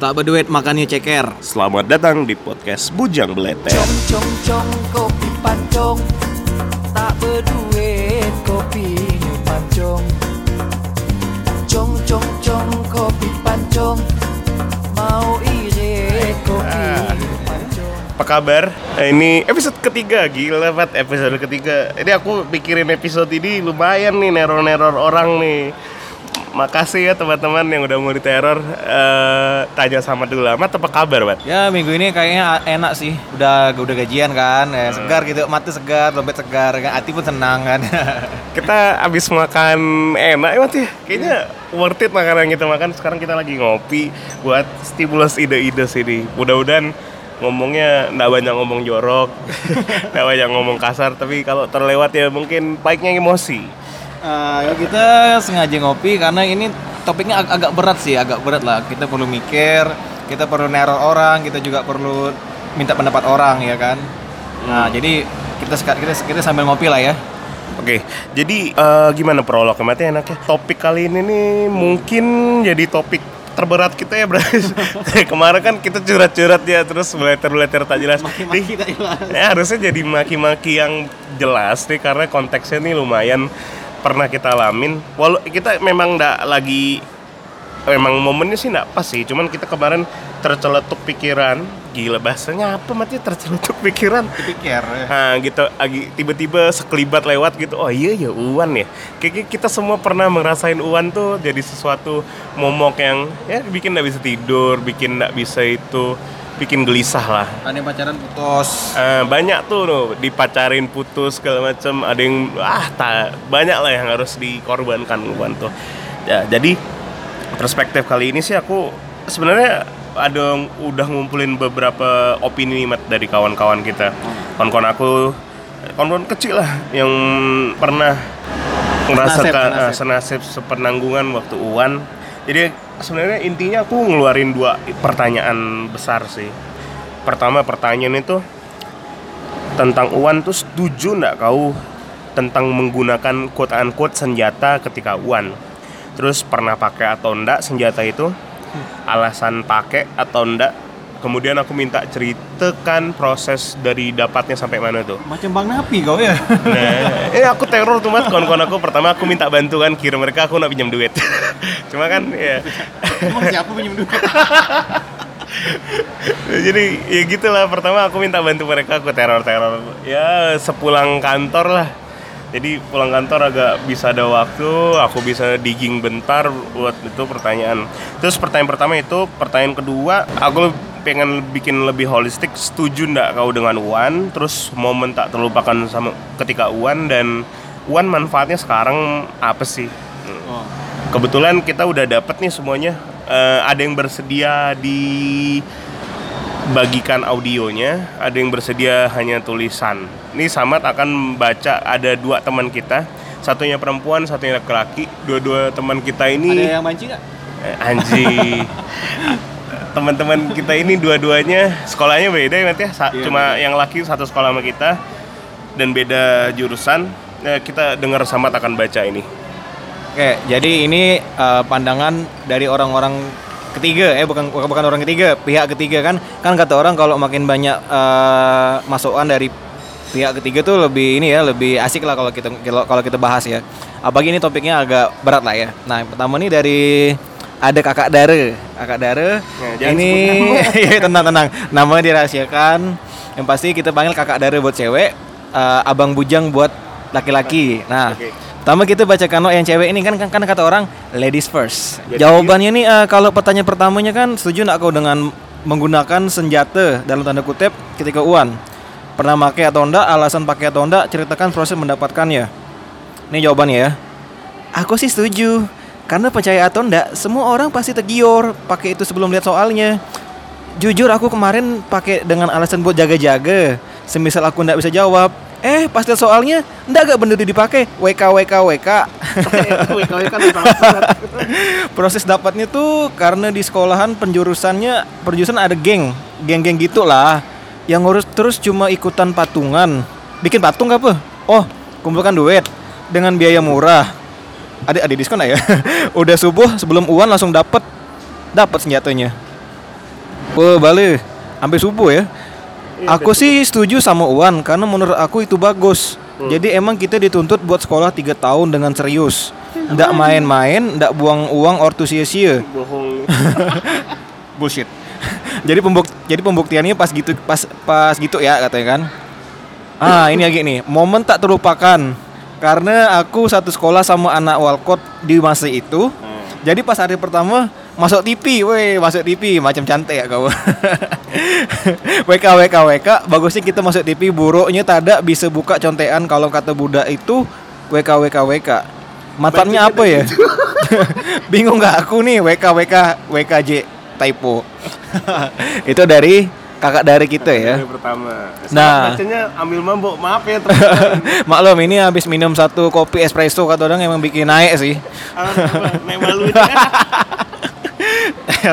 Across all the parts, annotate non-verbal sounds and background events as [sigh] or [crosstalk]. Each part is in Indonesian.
Tak berduit makannya ceker. Selamat datang di podcast Bujang Beleter. Cong cong cong kopi pancong Tak berduit kopi pancong Cong cong cong kopi pancong Mau irit kopi pancong Apa kabar? Nah, ini episode ketiga, gila banget episode ketiga. Ini aku pikirin episode ini lumayan nih neror-neror orang nih. Makasih ya teman-teman yang udah mau diteror. Eh, tanya sama dulu amat apa kabar, Bat? Ya minggu ini kayaknya enak sih. Udah udah gajian kan, ya, segar gitu, mata segar, dompet segar, kan, hati pun senang kan. [laughs] Kita abis makan enak ya, Mat ya. Kayaknya worth it makanan yang kita makan. Sekarang kita lagi ngopi buat stimulus ide-ide sini. Mudah-mudahan ngomongnya nggak banyak ngomong jorok, [laughs] nggak banyak ngomong kasar. Tapi kalau terlewat ya mungkin baiknya emosi. Ya kita sengaja ngopi karena ini topiknya ag- agak berat sih, agak berat lah. Kita perlu mikir, kita perlu neror orang, kita juga perlu minta pendapat orang ya kan. Nah jadi kita kita kita sambil ngopi lah ya. Oke, jadi eh, gimana prolognya? Mati enaknya. Topik kali ini nih mungkin jadi topik terberat kita ya, Bro. [laughs] Kemarin kan kita curhat-curhat ya, terus beleter-beleter tak jelas. Maki-maki tak jelas. Ya, harusnya jadi maki-maki yang jelas nih karena konteksnya nih lumayan pernah kita alamin. Walau kita memang nggak lagi memang momennya sih nggak pas sih, cuman kita kemarin terceletuk pikiran. Gila bahasanya apa mati terceletuk pikiran? Dipikir. ya. Nah gitu, tiba-tiba sekelibat lewat gitu. Oh iya ya Uwan ya. Kayak kita semua pernah ngerasain Uwan tuh jadi sesuatu momok yang ya bikin nggak bisa tidur, bikin nggak bisa itu, bikin gelisah lah. Ada yang pacaran putus. Eh, banyak tuh loh, dipacarin putus segala macem. Ada yang ah tak banyak lah yang harus dikorbankan Uwan tuh. Ya jadi perspektif kali ini sih aku sebenarnya ada yang udah ngumpulin beberapa opini Mat, dari kawan-kawan kita. Kawan-kawan aku, kawan-kawan kecil lah yang pernah merasakan senasib. eh, senasib sepenanggungan waktu Uwan. Jadi sebenarnya intinya aku ngeluarin dua pertanyaan besar sih. Pertama pertanyaan itu tentang Uwan tuh setuju nggak kau tentang menggunakan quote unquote senjata ketika Uwan? Terus pernah pakai atau enggak senjata itu? Alasan pakai atau enggak? Kemudian aku minta ceritakan proses dari dapatnya sampai mana tuh. Macam Bang Napi kau ya. Nah, eh aku teror tuh mas kawan-kawan aku pertama aku minta bantuan kirim mereka aku nak pinjam duit. [laughs] Cuma kan ya Emang siapa pinjam duit? [laughs] jadi ya gitulah pertama aku minta bantu mereka aku teror-teror ya sepulang kantor lah jadi pulang kantor agak bisa ada waktu aku bisa digging bentar buat itu pertanyaan. Terus pertanyaan pertama itu pertanyaan kedua aku pengen bikin lebih holistik setuju ndak kau dengan Uwan terus momen tak terlupakan sama ketika Uwan dan Uwan manfaatnya sekarang apa sih? Oh. kebetulan kita udah dapet nih semuanya. Eh, ada yang bersedia di bagikan audionya, ada yang bersedia hanya tulisan. Ini Samad akan baca ada dua teman kita, satunya perempuan, satunya laki-laki. Dua-dua teman kita Ada ini yang mancing nggak? eh, anji. [laughs] Teman-teman kita ini dua-duanya sekolahnya beda ya, Mat, ya. Sa- Iya, Cuma yang laki satu sekolah sama kita dan beda jurusan. Eh, kita dengar Samad akan baca ini. Oke, jadi ini eh, pandangan dari orang-orang ketiga, eh bukan bukan orang ketiga, pihak ketiga kan. Kan kata orang kalau makin banyak eh, masukan dari pihak ketiga tuh lebih ini ya, lebih asik lah kalau kita kalau kita bahas ya. Apalagi ini topiknya agak berat lah ya. Nah, yang pertama nih dari ada kakak Dare, kakak Dare. Ya, ini sebut [laughs] ya tenang tenang, namanya dirahasiakan. Yang pasti kita panggil kakak Dare buat cewek, eh, abang bujang buat laki-laki. Nah, Oke. Pertama kita bacakan oh, yang cewek ini kan kan, kan kata orang ladies first. Jadi Jawabannya nih eh, kalau pertanyaan pertamanya kan setuju nggak kau dengan menggunakan senjata dalam tanda kutip ketika uan? Pernah pakai atau enggak? Alasan pakai atau enggak? Ceritakan proses mendapatkannya. Ini jawabannya ya. Aku sih setuju. Karena percaya atau enggak, semua orang pasti tergiur pakai itu sebelum lihat soalnya. Jujur aku kemarin pakai dengan alasan buat jaga-jaga. Semisal aku enggak bisa jawab, eh pas lihat soalnya enggak gak bener dipakai. WK WK WK. WK WK Proses dapatnya tuh karena di sekolahan penjurusannya penjurusan ada geng, geng-geng gitu lah. Yang ngurus terus cuma ikutan patungan. Bikin patung apa? Oh, kumpulkan duit dengan biaya murah. Ada ada diskon ya? [laughs] Udah subuh sebelum uan langsung dapat dapat senjatanya. Oh, balik. Sampai subuh ya. Aku sih setuju sama Uwan karena menurut aku itu bagus. Jadi emang kita dituntut buat sekolah tiga tahun dengan serius. Nggak main-main, nggak buang uang ortu sia-sia. Bohong. [laughs] Bullshit. [laughs] jadi pembuk jadi pembuktiannya pas gitu pas pas gitu ya katanya kan. Ah, ini lagi nih. Momen tak terlupakan. Karena aku satu sekolah sama anak Walcott di masa itu. Jadi pas hari pertama masuk TV, weh masuk TV macam cantik ya kau. WK WK WK, bagusnya kita masuk TV, buruknya tada bisa buka contean kalau kata Buddha itu WK WK WK. Matanya apa ya? [laughs] Bingung nggak aku nih WK WK WKJ typo. [laughs] itu dari kakak dari kita ya. Hari pertama. Nah. Nah, bacanya ambil mabuk. Maaf ya. [laughs] Maklum ini habis minum satu kopi espresso kata orang emang bikin naik sih. Naik malu.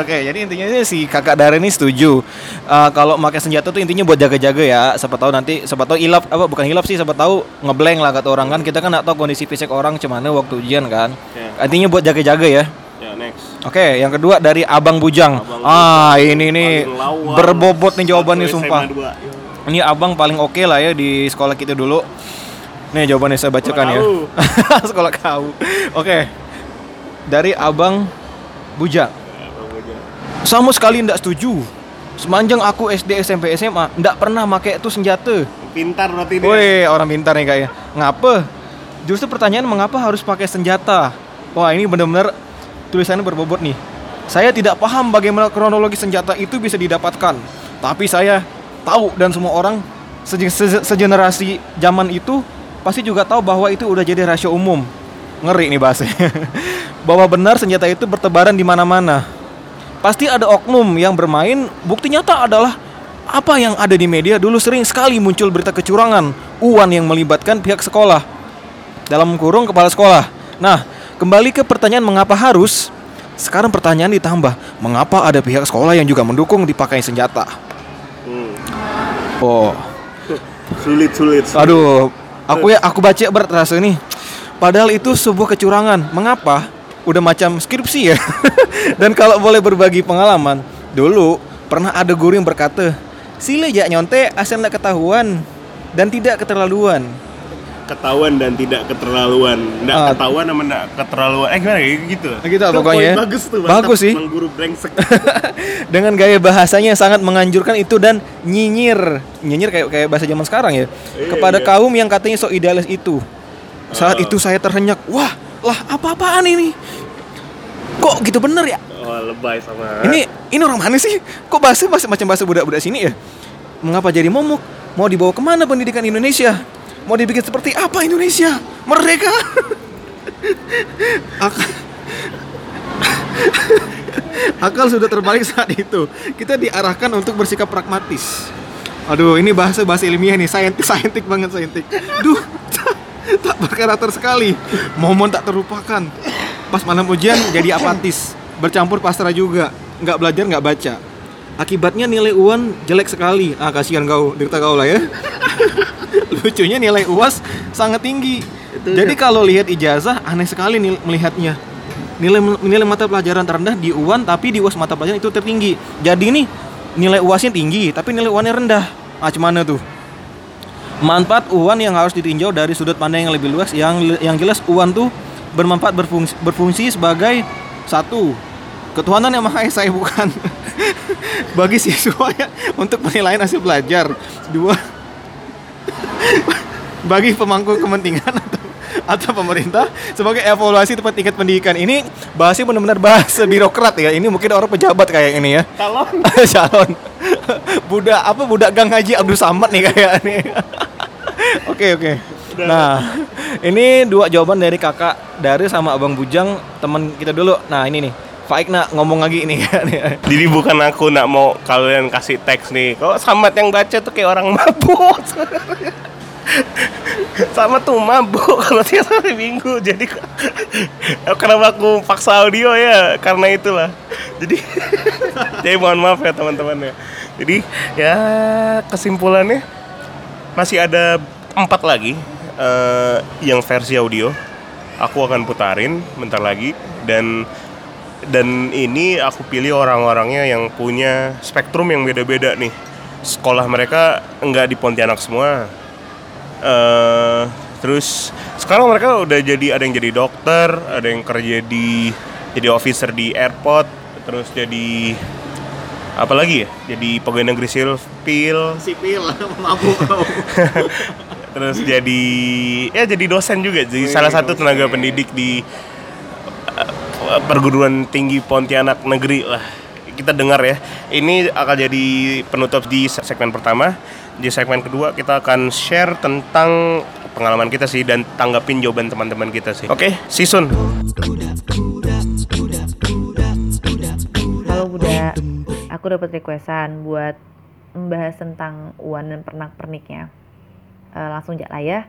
Oke, jadi intinya sih si kakak Dara ini setuju. Eh, kalau pakai senjata tuh intinya buat jaga-jaga ya. Siapa tahu nanti, siapa tahu ilap apa bukan hilap sih, siapa tahu ngeblank lah kata orang kan. Kita kan nggak tahu kondisi fisik orang cuman waktu ujian kan. Oke. Intinya buat jaga-jaga ya. Ya, next. Oke, yang kedua dari Abang Bujang. Abang ah, Bujang. ini nih berbobot nih jawabannya sumpah. Ini Abang paling oke lah ya di sekolah kita dulu. Nih jawabannya saya bacakan ya. kau. [laughs] sekolah kau. Oke. Dari Abang Bujang. Sama sekali ndak setuju. Semanjang aku SD, SMP, SMA, ndak pernah pakai itu senjata. Pintar berarti dia. Woi, orang pintar nih kayaknya. Ngapa? Justru pertanyaan mengapa harus pakai senjata? Wah, ini benar-benar tulisannya berbobot nih. Saya tidak paham bagaimana kronologi senjata itu bisa didapatkan. Tapi saya tahu dan semua orang se- segenerasi zaman itu pasti juga tahu bahwa itu udah jadi rahasia umum. Ngeri nih bahasanya. [laughs] bahwa benar senjata itu bertebaran di mana-mana. Pasti ada oknum yang bermain. Bukti nyata adalah apa yang ada di media dulu sering sekali muncul berita kecurangan uan yang melibatkan pihak sekolah dalam kurung kepala sekolah. Nah, kembali ke pertanyaan mengapa harus? Sekarang pertanyaan ditambah, mengapa ada pihak sekolah yang juga mendukung dipakai senjata? Hmm. Oh, [laughs] Sulit, sulit. sulit. aduh, aku ya aku baca berat rasa nih. Padahal itu sebuah kecurangan. Mengapa? Udah macam skripsi ya. [laughs] Dan kalau boleh berbagi pengalaman, dulu pernah ada guru yang berkata, "Sile jak nyontek asal nggak ketahuan dan tidak keterlaluan." Ketahuan dan tidak keterlaluan. Nggak Ah. ketahuan sama nggak keterlaluan. Eh gimana ya gitu. Gitu lah Itu pokoknya. poin Bagus tuh. Bagus sih. Guru brengsek. [laughs] dengan gaya bahasanya yang sangat menganjurkan itu dan nyinyir nyinyir kayak kayak bahasa zaman sekarang ya kepada iya. kaum yang katanya sok idealis itu saat Ah. itu saya terhenyak wah lah apa-apaan ini? Kok gitu bener ya? Oh, lebay sama. ini ini orang mana sih? Kok bahasa bahasa macam bahasa budak-budak sini ya? Mengapa jadi momok? Mau dibawa ke mana pendidikan Indonesia? Mau dibikin seperti apa Indonesia? Merdeka! [laughs] Ak- [laughs] Akal sudah terbalik saat itu. Kita diarahkan untuk bersikap pragmatis. Aduh, ini bahasa bahasa ilmiah nih, saintik saintik banget saintik. Duh, [laughs] tak berkarakter sekali. Momen tak terlupakan. Pas malam ujian jadi apatis, bercampur pasrah juga. Nggak belajar, nggak baca. Akibatnya nilai UAN jelek sekali. Ah, kasihan kau, derita kau lah ya. [laughs] Lucunya nilai UAS sangat tinggi. Jadi kalau lihat ijazah aneh sekali nil- melihatnya. Nilai nilai mata pelajaran terendah di UAN tapi di UAS mata pelajaran itu tertinggi. Jadi nih nilai UASnya tinggi tapi nilai UANnya rendah. Ah, cuman tuh? Manfaat UAN yang harus ditinjau dari sudut pandang yang lebih luas yang yang jelas UAN tuh bermanfaat berfungsi, berfungsi sebagai satu ketuhanan yang maha esa ya bukan? [laughs] Bagi siswa ya untuk penilaian hasil belajar. Dua [laughs] bagi pemangku kepentingan atau, atau pemerintah sebagai evaluasi tempat tingkat pendidikan. Ini bahasnya benar-benar bahasa birokrat ya. Ini mungkin orang pejabat kayak ini ya. Calon. [laughs] calon. Budak apa budak gang haji Abdul Samad nih kayak nih oke oke nah ini dua jawaban dari kakak dari sama abang Bujang teman kita dulu nah ini nih Faik nak ngomong lagi ini kan [laughs] Jadi bukan aku nak mau kalian kasih teks nih. Kok Samat yang baca tuh kayak orang mabuk. [laughs] Sama tuh mabuk kalau tiap hari minggu. Jadi [laughs] kenapa aku paksa audio ya? Karena itulah. Jadi jadi mohon maaf ya teman-teman ya. Jadi ya kesimpulannya masih ada empat lagi eh, yang versi audio. Aku akan putarin bentar lagi. Dan dan ini aku pilih orang-orangnya yang punya spektrum yang beda-beda nih. Sekolah mereka enggak di Pontianak semua. Eh terus sekarang mereka udah jadi ada yang jadi dokter ada yang kerja di jadi officer di airport terus jadi apa lagi ya? Jadi pegawai negeri sipil. Sipil, [laughs] mabuk. Kau. [laughs] terus jadi ya jadi dosen juga. Jadi salah satu tenaga pendidik di uh, perguruan tinggi Pontianak negeri lah. Kita dengar ya. Ini akan jadi penutup di segmen pertama. Di segmen kedua kita akan share tentang pengalaman kita sih dan tanggapin jawaban teman-teman kita sih. Oke. Sisun Halo aku dapat requestan buat membahas tentang uan dan pernak-perniknya. Eh, langsung aja lah ya.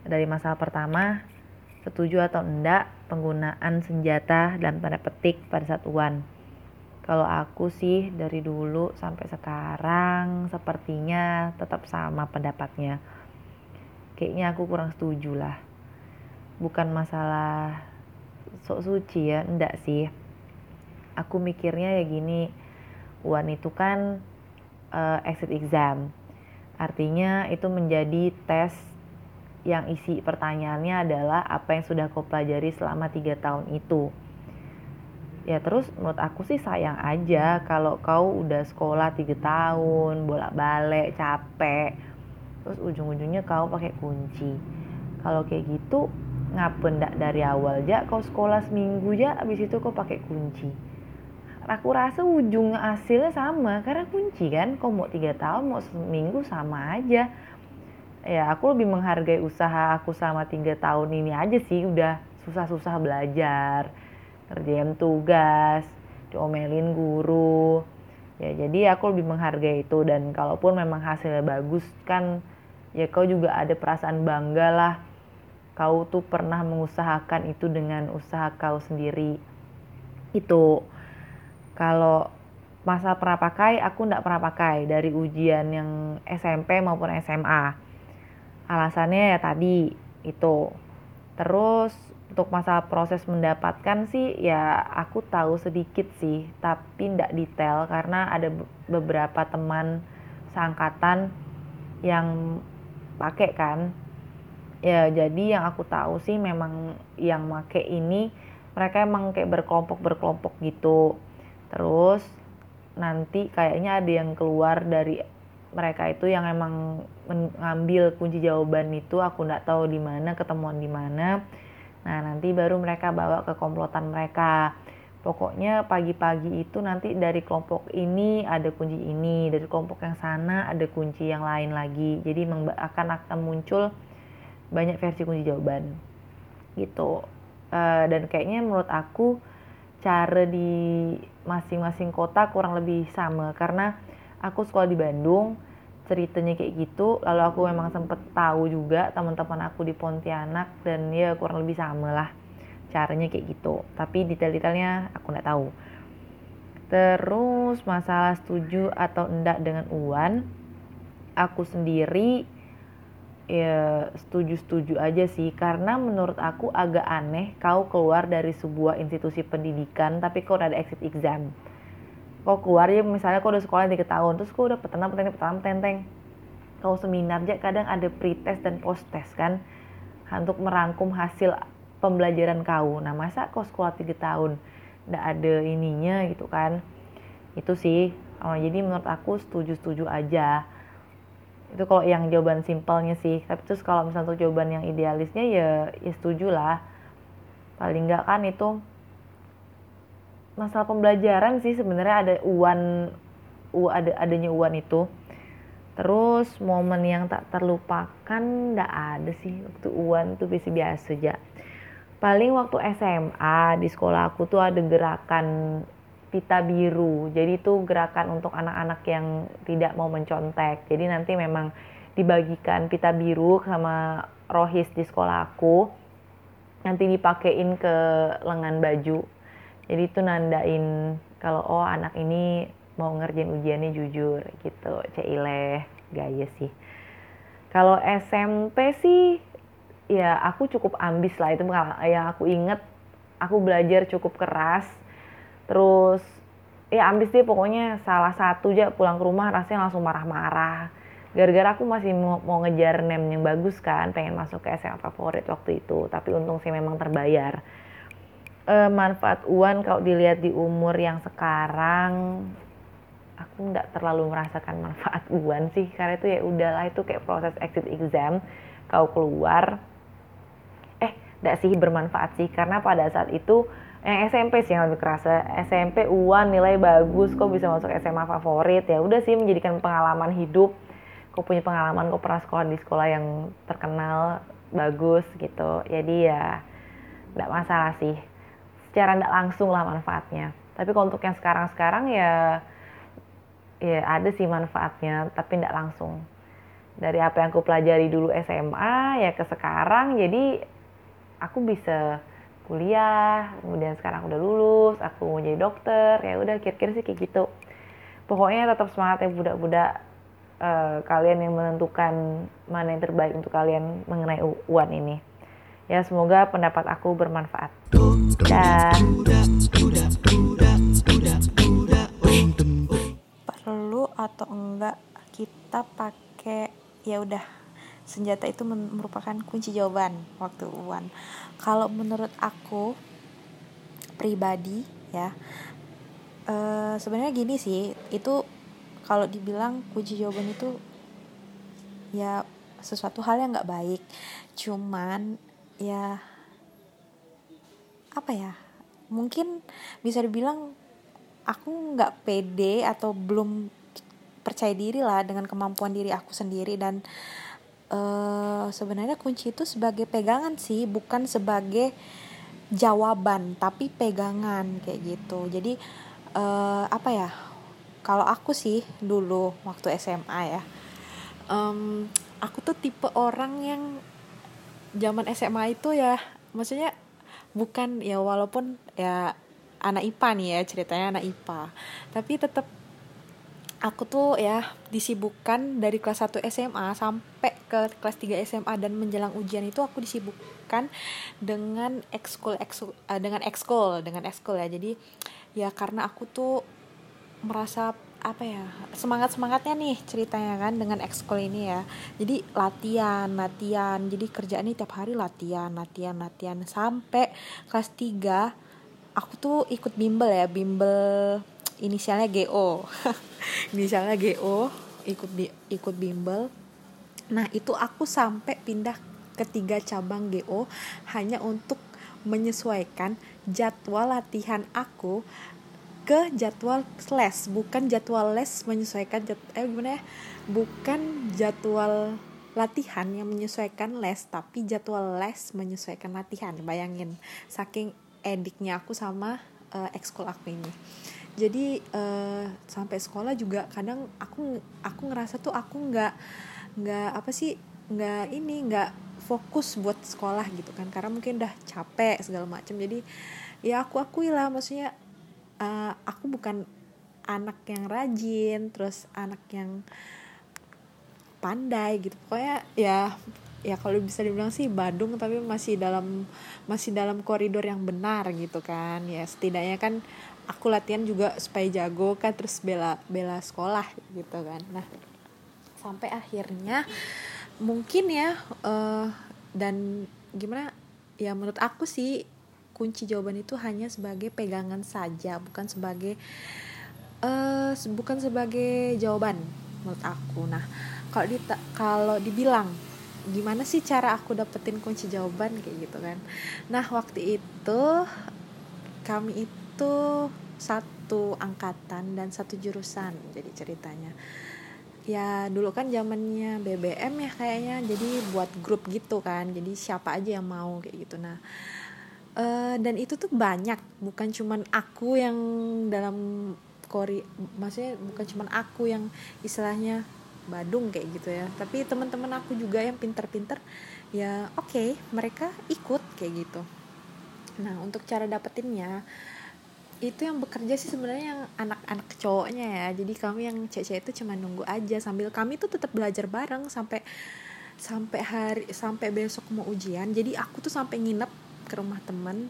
Dari masalah pertama, setuju atau enggak penggunaan senjata dalam tanda petik pada saat uan. Kalau aku sih dari dulu sampai sekarang sepertinya tetap sama pendapatnya. Kayaknya aku kurang setuju lah. Bukan masalah sok suci ya, enggak sih aku mikirnya ya gini UAN itu kan eh, exit exam. Artinya itu menjadi tes yang isi pertanyaannya adalah apa yang sudah kau pelajari selama tiga tahun itu. Ya terus menurut aku sih sayang aja kalau kau udah sekolah tiga tahun bolak-balik capek. Terus ujung-ujungnya kau pakai kunci. Kalau kayak gitu ngapa ndak dari awal aja kau sekolah seminggu aja abis itu kau pakai kunci aku rasa ujung hasilnya sama karena kunci kan kau mau tiga tahun mau seminggu sama aja. Ya aku lebih menghargai usaha aku sama tiga tahun ini aja sih udah susah-susah belajar kerjain tugas diomelin guru. Ya jadi aku lebih menghargai itu dan kalaupun memang hasilnya bagus kan ya kau juga ada perasaan bangga lah. Kau tuh pernah mengusahakan itu dengan usaha kau sendiri. Itu kalau masa pakai aku nggak pernah pakai dari ujian yang SMP maupun SMA alasannya ya tadi itu. Terus untuk masa proses mendapatkan sih ya aku tahu sedikit sih tapi nggak detail karena ada beberapa teman seangkatan yang pakai kan. Ya jadi yang aku tahu sih memang yang make ini mereka emang kayak berkelompok berkelompok gitu terus nanti kayaknya ada yang keluar dari mereka itu yang emang mengambil kunci jawaban itu aku nggak tahu di mana ketemuan di mana. Nah nanti baru mereka bawa ke komplotan mereka. Pokoknya pagi-pagi itu nanti dari kelompok ini ada kunci ini dari kelompok yang sana ada kunci yang lain lagi. Jadi akan akan muncul banyak versi kunci jawaban. Gitu. Uh, dan kayaknya menurut aku cara di masing-masing kota kurang lebih sama. Karena aku sekolah di Bandung ceritanya kayak gitu. Lalu aku memang sempet tahu juga teman-teman aku di Pontianak dan ya kurang lebih sama lah caranya kayak gitu. Tapi detail-detailnya aku nggak tahu. Terus masalah setuju atau enggak dengan Uwan aku sendiri ya setuju-setuju aja sih. Karena menurut aku agak aneh kau keluar dari sebuah institusi pendidikan tapi kau udah ada exit exam. Kau keluar ya misalnya kau udah sekolah tiga tahun terus kau udah petentang petentang petentang tenteng. Kau seminar aja kadang ada pretest dan post test kan untuk merangkum hasil pembelajaran kau. Nah masa kau sekolah tiga tahun nggak ada ininya gitu kan? Itu sih. Oh, jadi menurut aku setuju-setuju aja itu kalau yang jawaban simpelnya sih. Tapi terus kalau misalnya untuk jawaban yang idealisnya ya ya setuju lah. Paling nggak kan itu masalah pembelajaran sih sebenarnya ada uan u ada adanya uan itu. Terus momen yang tak terlupakan nggak ada sih. Waktu uan tuh biasa biasa aja. Paling waktu SMA di sekolah aku tuh ada gerakan pita biru. Jadi itu gerakan untuk anak-anak yang tidak mau mencontek. Jadi nanti memang dibagikan pita biru sama rohis di sekolah aku. Nanti dipakein ke lengan baju. Jadi itu nandain kalau oh anak ini mau ngerjain ujiannya jujur gitu. Ceileh, gaya sih. Kalau SMP sih ya aku cukup ambis lah itu yang aku inget aku belajar cukup keras terus ya ambis deh pokoknya salah satu aja pulang ke rumah rasanya langsung marah-marah. Gara-gara aku masih mau, mau ngejar nem yang bagus kan pengen masuk ke SMA favorit waktu itu. Tapi untung sih memang terbayar. Eh, manfaat uan kalau dilihat di umur yang sekarang aku nggak terlalu merasakan manfaat uan sih. Karena itu ya udahlah itu kayak proses exit exam. Kau keluar eh nggak sih bermanfaat sih. Karena pada saat itu yang SMP sih yang lebih kerasa. SMP uan nilai bagus kok bisa masuk SMA favorit? Ya udah sih menjadikan pengalaman hidup. Kau punya pengalaman kau pernah sekolah di sekolah yang terkenal bagus gitu. Jadi ya nggak masalah sih. Secara nggak langsung lah manfaatnya. Tapi kalau untuk yang sekarang-sekarang ya ya ada sih manfaatnya tapi nggak langsung. Dari apa yang aku pelajari dulu SMA ya ke sekarang jadi aku bisa kuliah kemudian sekarang udah lulus aku mau jadi dokter ya udah kira-kira sih kayak gitu. Pokoknya tetap semangat ya budak-budak eh, kalian yang menentukan mana yang terbaik untuk kalian mengenai UAN ini. Ya semoga pendapat aku bermanfaat. Dah perlu atau enggak kita pakai ya udah senjata itu merupakan kunci jawaban waktu uan kalau menurut aku pribadi ya eh, sebenarnya gini sih itu kalau dibilang kunci jawaban itu ya sesuatu hal yang nggak baik. Cuman ya apa ya mungkin bisa dibilang aku nggak pede atau belum percaya diri lah dengan kemampuan diri aku sendiri dan eh sebenarnya kunci itu sebagai pegangan sih bukan sebagai jawaban tapi pegangan kayak gitu. Jadi eh apa ya kalau aku sih dulu waktu SMA ya em, aku tuh tipe orang yang zaman SMA itu ya maksudnya bukan ya walaupun ya anak IPA nih ya ceritanya anak IPA tapi tetap aku tuh ya disibukkan dari kelas 1 SMA sampai ke kelas 3 SMA dan menjelang ujian itu aku disibukkan dengan ekskul ekskul eh, dengan ekskul dengan ekskul ya. Jadi ya karena aku tuh merasa apa ya semangat semangatnya nih ceritanya kan dengan ekskul ini ya. Jadi latihan latihan. Jadi kerjaan ini tiap hari latihan latihan latihan. Sampai kelas 3 aku tuh ikut bimbel ya bimbel inisialnya GO [laughs] inisialnya GO ikut bi- ikut bimbel. Nah itu aku sampai pindah ke tiga cabang GO hanya untuk menyesuaikan jadwal latihan aku ke jadwal les bukan jadwal les menyesuaikan jad, eh gimana ya? Bukan jadwal latihan yang menyesuaikan les tapi jadwal les menyesuaikan latihan bayangin. Saking ediknya aku sama eh, ekskul aku ini jadi eh, sampai sekolah juga kadang aku aku ngerasa tuh aku nggak nggak apa sih nggak ini nggak fokus buat sekolah gitu kan. Karena mungkin udah capek segala macam jadi ya aku akui lah maksudnya eh, aku bukan anak yang rajin terus anak yang pandai gitu. Pokoknya ya ya kalau bisa dibilang sih Badung tapi masih dalam masih dalam koridor yang benar gitu kan. Ya setidaknya kan aku latihan juga supaya jago kan terus bela bela sekolah gitu kan. Nah sampai akhirnya mungkin ya eh, dan gimana ya menurut aku sih kunci jawaban itu hanya sebagai pegangan saja bukan sebagai eh bukan sebagai jawaban menurut aku. Nah kalau di kalau dibilang gimana sih cara aku dapetin kunci jawaban kayak gitu kan. Nah waktu itu kami itu satu angkatan dan satu jurusan jadi ceritanya. Ya dulu kan zamannya BBM ya kayaknya jadi buat grup gitu kan jadi siapa aja yang mau kayak gitu. Nah eh, dan itu tuh banyak bukan cuman aku yang dalam kori maksudnya bukan cuman aku yang istilahnya Badung kayak gitu ya. Tapi teman-teman aku juga yang pinter-pinter ya oke mereka ikut kayak gitu. Nah untuk cara dapetinnya itu yang bekerja sih sebenarnya yang anak-anak cowoknya ya. Jadi kami yang cewek-cewek itu cuma nunggu aja sambil kami tuh tetap belajar bareng sampai sampai hari sampai besok mau ujian. Jadi aku tuh sampai nginep ke rumah temen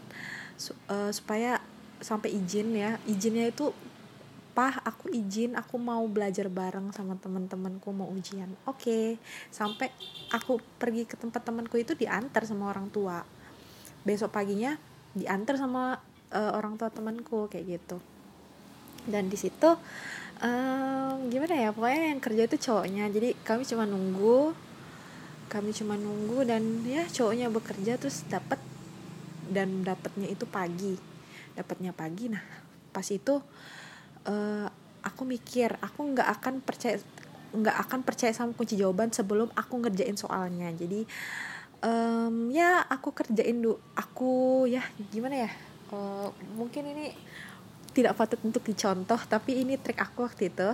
su- eh, supaya sampai izin ya. Izinnya itu pah aku izin aku mau belajar bareng sama teman-temanku mau ujian. Oke sampai aku pergi ke tempat temanku itu diantar sama orang tua. Besok paginya diantar sama eh, orang tua temanku kayak gitu. Dan di situ em, gimana ya pokoknya yang kerja itu cowoknya. Jadi kami cuma nunggu kami cuma nunggu dan ya cowoknya bekerja terus dapat dan dapatnya itu pagi. Dapatnya pagi nah pas itu eh, aku mikir aku nggak akan percaya nggak akan percaya sama kunci jawaban sebelum aku ngerjain soalnya. Jadi em, ya aku kerjain dulu aku ya gimana ya Eh, mungkin ini tidak patut untuk dicontoh tapi ini trik aku waktu itu.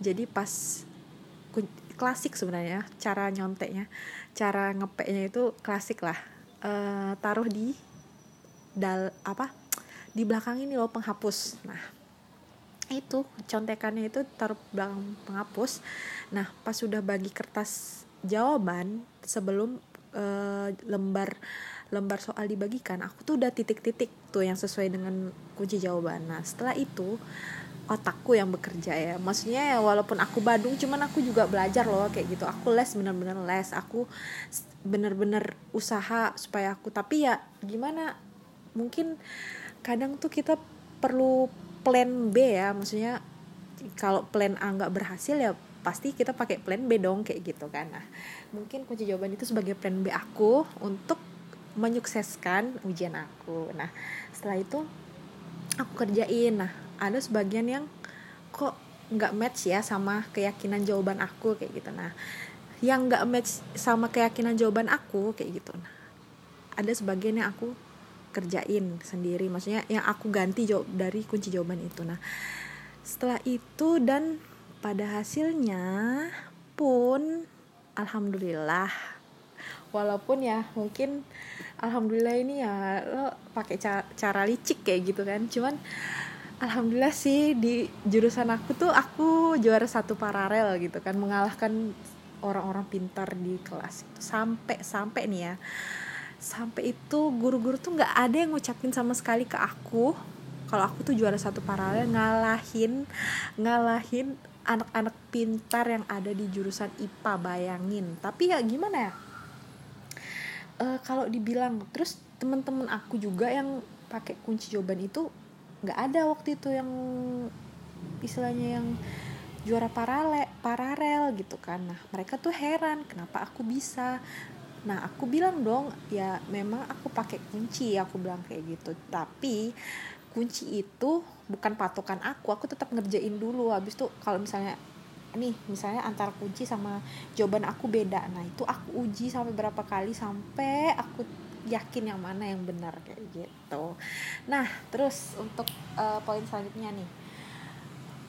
Jadi pas klasik sebenarnya cara nyonteknya cara ngepeknya itu klasik lah. Eh, taruh di dal apa? Di belakang ini loh penghapus. Nah itu contekannya itu taruh belakang penghapus. Nah pas sudah bagi kertas jawaban sebelum eh, lembar lembar soal dibagikan aku tuh udah titik-titik tuh yang sesuai dengan kunci jawaban. Nah setelah itu otakku yang bekerja ya. Maksudnya ya walaupun aku Badung cuman aku juga belajar loh kayak gitu. Aku les bener-bener les. Aku bener-bener usaha supaya aku tapi ya gimana? Mungkin kadang tuh kita perlu plan B ya. Maksudnya kalau plan A nggak berhasil ya pasti kita pakai plan B dong kayak gitu kan. Nah mungkin kunci jawaban itu sebagai plan B aku untuk menyukseskan ujian aku. Nah setelah itu aku kerjain. Nah ada sebagian yang kok nggak match ya sama keyakinan jawaban aku kayak gitu. Nah yang nggak match sama keyakinan jawaban aku kayak gitu. Nah ada sebagian yang aku kerjain sendiri. Maksudnya yang aku ganti jawab dari kunci jawaban itu. Nah setelah itu dan pada hasilnya pun alhamdulillah walaupun ya mungkin alhamdulillah ini ya lo pakai ca- cara licik kayak gitu kan. Cuman alhamdulillah sih di jurusan aku tuh aku juara satu paralel gitu kan. Mengalahkan orang-orang pintar di kelas itu. Sampai sampai nih ya. Sampai itu guru-guru tuh nggak ada yang ngucapin sama sekali ke aku. Kalau aku tuh juara satu paralel ngalahin ngalahin anak-anak pintar yang ada di jurusan IPA bayangin. Tapi ya gimana ya Eh, kalau dibilang terus teman-teman aku juga yang pakai kunci jawaban itu nggak ada waktu itu yang istilahnya yang juara paralel paralel gitu kan. Nah mereka tuh heran kenapa aku bisa? Nah aku bilang dong ya memang aku pakai kunci aku bilang kayak gitu. Tapi kunci itu bukan patokan aku aku tetap ngerjain dulu. Habis tuh kalau misalnya nih misalnya antara kunci sama jawaban aku beda. Nah itu aku uji sampai berapa kali sampai aku yakin yang mana yang benar kayak gitu. Nah terus untuk eh, poin selanjutnya nih.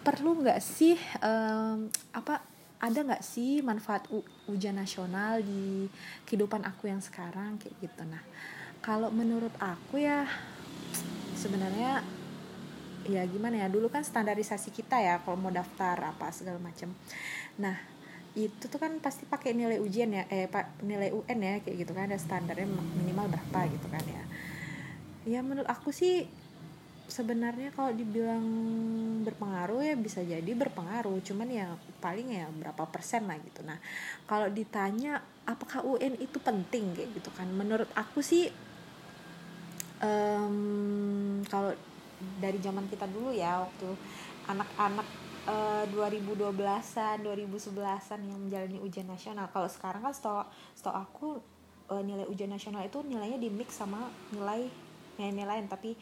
Perlu nggak sih em, apa ada nggak sih manfaat u- ujian nasional di kehidupan aku yang sekarang kayak gitu. Nah kalau menurut aku ya sebenarnya ya gimana ya? Dulu kan standarisasi kita ya kalau mau daftar apa segala macam nah itu tuh kan pasti pakai nilai ujian ya eh pak nilai UN ya kayak gitu kan. Ada standarnya minimal berapa gitu kan ya. Ya menurut aku sih sebenarnya kalau dibilang berpengaruh ya bisa jadi berpengaruh. Cuman ya paling ya berapa persen lah gitu. Nah kalau ditanya apakah UN itu penting kayak gitu kan. Menurut aku sih em, kalau dari zaman kita dulu ya waktu anak-anak eh, 2012-an, 2011-an yang menjalani ujian nasional. Kalau sekarang kan setahu setahu aku eh, nilai ujian nasional itu nilainya di mix sama nilai nilai lain. Tapi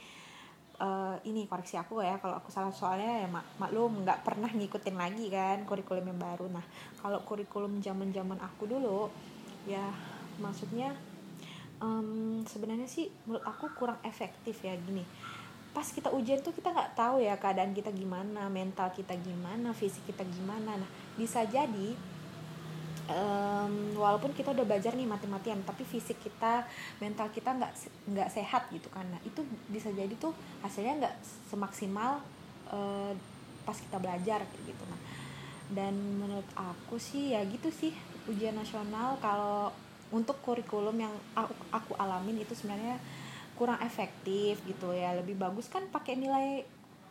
eh, ini koreksi aku ya kalau aku salah soalnya ya mak maklum nggak pernah ngikutin lagi kan kurikulum yang baru. Nah kalau kurikulum zaman zaman aku dulu ya maksudnya em, sebenarnya sih menurut aku kurang efektif ya gini pas kita ujian tuh kita nggak tahu ya keadaan kita gimana mental kita gimana fisik kita gimana. Nah bisa jadi em, walaupun kita udah belajar nih mati-matian tapi fisik kita mental kita nggak nggak sehat gitu kan. Nah itu bisa jadi tuh hasilnya nggak semaksimal eh, pas kita belajar gitu. Nah dan menurut aku sih ya gitu sih ujian nasional. Kalau untuk kurikulum yang aku, aku alamin itu sebenarnya kurang efektif gitu ya lebih bagus kan pakai nilai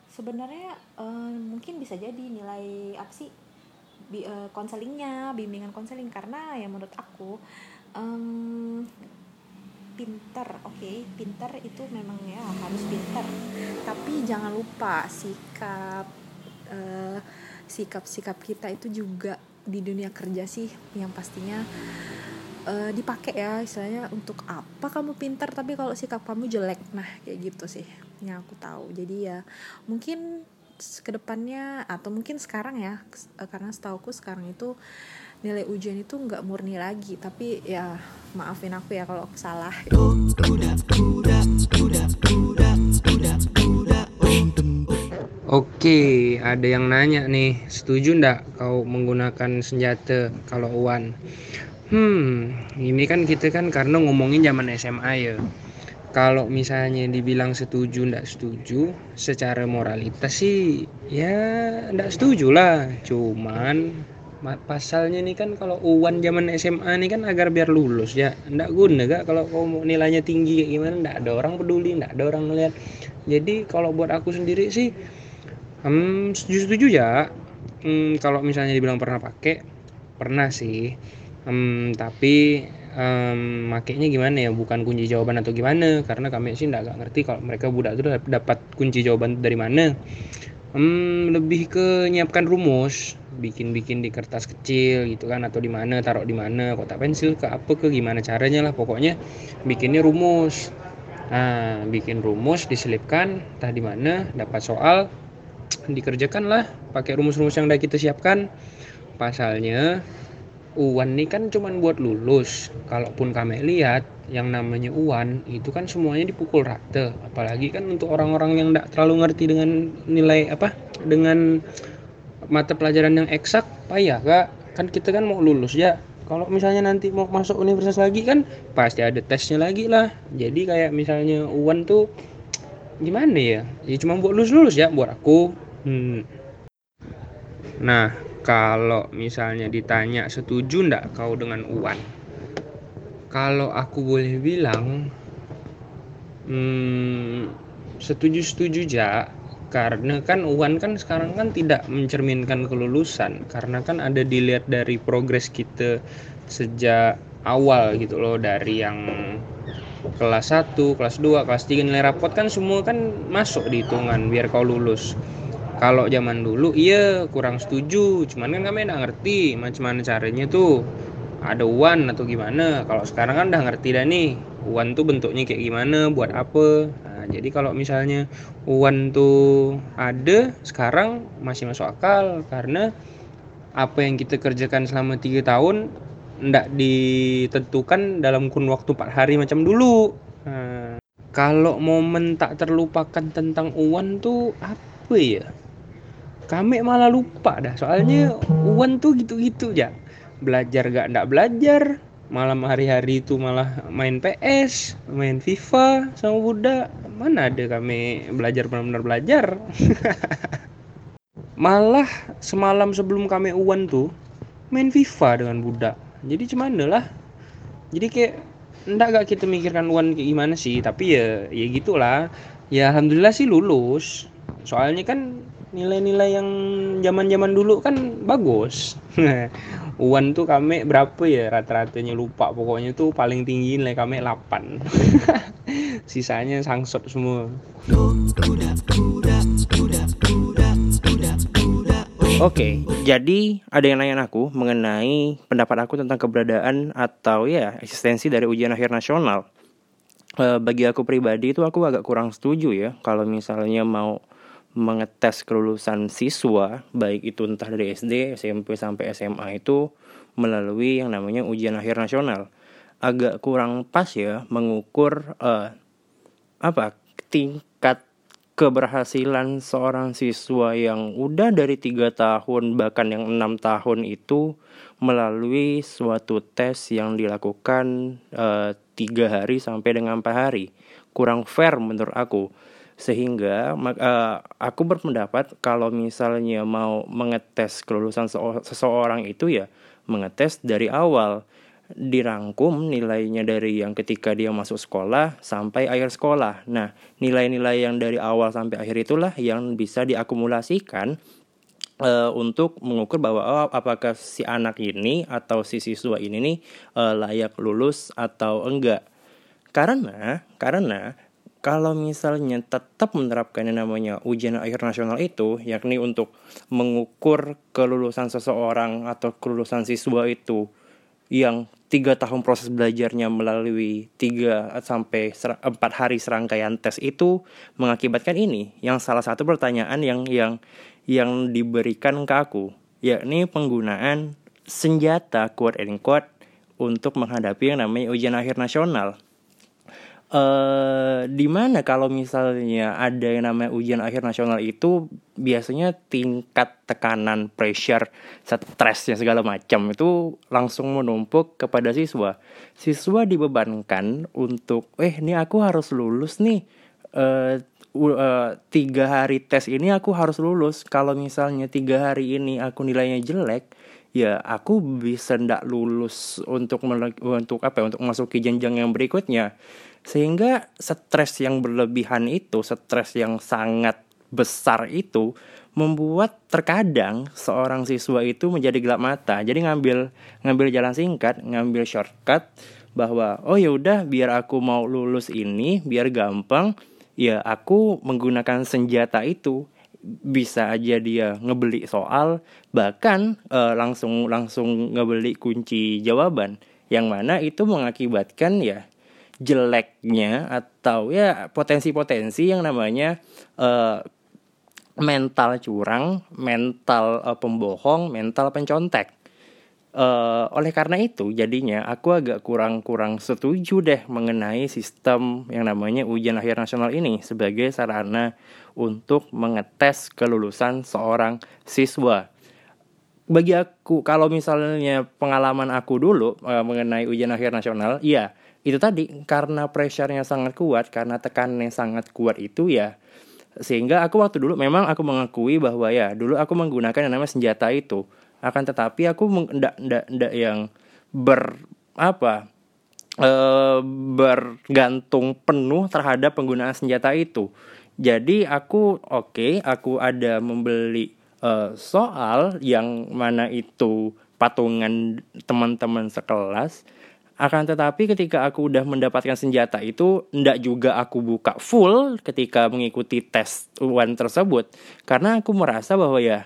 sebenarnya eh, mungkin bisa jadi nilai apa sih bi- eh, konselingnya bimbingan konseling. Karena ya menurut aku em, pinter oke pinter itu memang ya harus pinter. Tapi jangan lupa sikap eh, sikap-sikap kita itu juga di dunia kerja sih yang pastinya eh, dipakai ya istilahnya untuk apa kamu pintar tapi kalau sikap kamu jelek. Nah kayak gitu sih yang aku tahu. Jadi ya mungkin ke depannya atau mungkin sekarang ya eh, karena setauku sekarang itu nilai ujian itu nggak murni lagi. Tapi ya maafin aku ya kalau aku salah. Oke, ada yang nanya nih, setuju ndak kau menggunakan senjata kalau uan? Hmm, ini kan kita kan karena ngomongin zaman SMA ya. Kalau misalnya dibilang setuju ndak setuju, secara moralitas sih ya ndak setuju lah. Cuman ma- pasalnya nih kan kalau uan zaman SMA nih kan agar biar lulus ya. Ndak guna gak kalau kau mau nilainya tinggi kayak gimana ndak ada orang peduli, ndak ada orang ngeliat. Jadi kalau buat aku sendiri sih Hmm, setuju-setuju ya. Hmm, kalau misalnya dibilang pernah pakai, pernah sih. Hmm, tapi em, makainya gimana ya? Bukan kunci jawaban atau gimana? Karena kami sih nggak ngerti kalau mereka budak itu dap- dapat kunci jawaban dari mana. Hmm, lebih ke nyiapkan rumus, bikin-bikin di kertas kecil gitu kan atau di mana taruh di mana kotak pensil ke apa ke gimana caranya lah pokoknya bikinnya rumus. Nah, bikin rumus diselipkan entah di mana dapat soal dikerjakan lah pakai rumus-rumus yang udah kita siapkan pasalnya uan ini kan cuman buat lulus. Kalaupun kami lihat yang namanya uan itu kan semuanya dipukul rata apalagi kan untuk orang-orang yang tidak terlalu ngerti dengan nilai apa dengan mata pelajaran yang eksak payah kak? Kan kita kan mau lulus ya. Kalau misalnya nanti mau masuk universitas lagi kan pasti ada tesnya lagi lah. Jadi kayak misalnya uan tuh gimana ya? Ya cuma buat lulus lulus ya buat aku. Hmm. nah kalau misalnya ditanya setuju ndak kau dengan uan kalau aku boleh bilang hmm, setuju setuju ja karena kan uan kan sekarang kan tidak mencerminkan kelulusan. Karena kan ada dilihat dari progres kita sejak awal gitu loh. Dari yang kelas 1, kelas 2, kelas 3 nilai rapot kan semua kan masuk di hitungan biar kau lulus. Kalau zaman dulu iya kurang setuju, cuman kan kami nggak ngerti macam mana caranya tuh. Ada uan atau gimana? Kalau sekarang kan udah ngerti dah nih. Uan tuh bentuknya kayak gimana, buat apa. Nah, jadi kalau misalnya uan tuh ada sekarang masih masuk akal karena apa yang kita kerjakan selama tiga tahun ndak ditentukan dalam kurun waktu 4 hari macam dulu. Nah, kalau momen tak terlupakan tentang Uwan tuh apa ya? Kami malah lupa dah. Soalnya Uwan tuh gitu-gitu ya. Belajar gak ndak belajar, malam hari-hari itu malah main PS, main FIFA sama budak. Mana ada kami belajar benar-benar belajar. [laughs] malah semalam sebelum kami Uwan tuh main FIFA dengan budak jadi cuman lah jadi kayak ndak gak kita mikirkan uan kayak gimana sih tapi ya ya gitulah ya alhamdulillah sih lulus soalnya kan nilai-nilai yang zaman-zaman dulu kan bagus. [laughs] Uan tuh kami berapa ya? Rata-ratanya lupa. Pokoknya tuh paling tinggi nilai kami 8 [laughs] sisanya sangsot semua. Oke, jadi ada yang nanya aku mengenai pendapat aku tentang keberadaan atau ya eksistensi dari ujian akhir nasional. Eh, bagi aku pribadi itu aku agak kurang setuju ya kalau misalnya mau mengetes kelulusan siswa baik itu entah dari SD, SMP sampai SMA itu melalui yang namanya ujian akhir nasional. Agak kurang pas ya mengukur eh, apa tingkat keberhasilan seorang siswa yang udah dari tiga tahun bahkan yang enam tahun itu melalui suatu tes yang dilakukan eh, tiga hari sampai dengan empat hari kurang fair menurut aku sehingga eh, aku berpendapat kalau misalnya mau mengetes kelulusan seo- seseorang itu ya mengetes dari awal dirangkum nilainya dari yang ketika dia masuk sekolah sampai akhir sekolah. Nah, nilai-nilai yang dari awal sampai akhir itulah yang bisa diakumulasikan uh, untuk mengukur bahwa oh, apakah si anak ini atau si siswa ini nih uh, layak lulus atau enggak. Karena karena kalau misalnya tetap menerapkan yang namanya ujian akhir nasional itu, yakni untuk mengukur kelulusan seseorang atau kelulusan siswa itu yang tiga tahun proses belajarnya melalui tiga sampai empat hari serangkaian tes itu mengakibatkan ini. Yang salah satu pertanyaan yang yang yang diberikan ke aku yakni penggunaan senjata quote and quote untuk menghadapi yang namanya ujian akhir nasional uh, di mana kalau misalnya ada yang namanya ujian akhir nasional itu biasanya tingkat tekanan pressure stresnya segala macam itu langsung menumpuk kepada siswa. Siswa dibebankan untuk eh ini aku harus lulus nih. Uh, uh, tiga hari tes ini aku harus lulus. Kalau misalnya tiga hari ini aku nilainya jelek ya aku bisa ndak lulus untuk untuk apa ya, untuk masuk ke jenjang yang berikutnya sehingga stres yang berlebihan itu, stres yang sangat besar itu membuat terkadang seorang siswa itu menjadi gelap mata. Jadi ngambil ngambil jalan singkat, ngambil shortcut bahwa oh ya udah biar aku mau lulus ini biar gampang ya aku menggunakan senjata itu bisa aja dia ngebeli soal bahkan uh, langsung langsung ngebeli kunci jawaban yang mana itu mengakibatkan ya jeleknya atau ya potensi-potensi yang namanya uh, mental curang, mental uh, pembohong, mental pencontek. Uh, oleh karena itu, jadinya aku agak kurang-kurang setuju deh mengenai sistem yang namanya ujian akhir nasional ini sebagai sarana untuk mengetes kelulusan seorang siswa. Bagi aku, kalau misalnya pengalaman aku dulu uh, mengenai ujian akhir nasional, iya itu tadi karena pressure-nya sangat kuat karena tekanannya sangat kuat itu ya sehingga aku waktu dulu memang aku mengakui bahwa ya dulu aku menggunakan yang namanya senjata itu. Akan tetapi aku ndak ndak ndak yang ber apa e, bergantung penuh terhadap penggunaan senjata itu. Jadi aku oke okay, aku ada membeli e, soal yang mana itu patungan teman-teman sekelas akan tetapi ketika aku udah mendapatkan senjata itu ndak juga aku buka full ketika mengikuti tes one tersebut. Karena aku merasa bahwa ya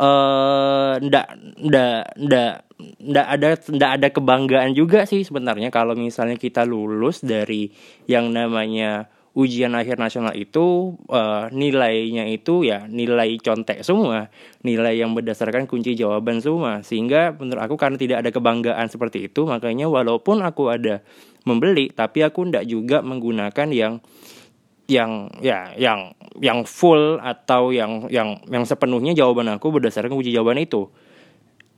eh ndak ndak ndak ndak ada ndak ada kebanggaan juga sih sebenarnya kalau misalnya kita lulus dari yang namanya ujian akhir nasional itu uh, nilainya itu ya nilai contek semua, nilai yang berdasarkan kunci jawaban semua. Sehingga menurut aku karena tidak ada kebanggaan seperti itu, makanya walaupun aku ada membeli, tapi aku tidak juga menggunakan yang yang ya yang yang full atau yang yang yang sepenuhnya jawaban aku berdasarkan kunci jawaban itu.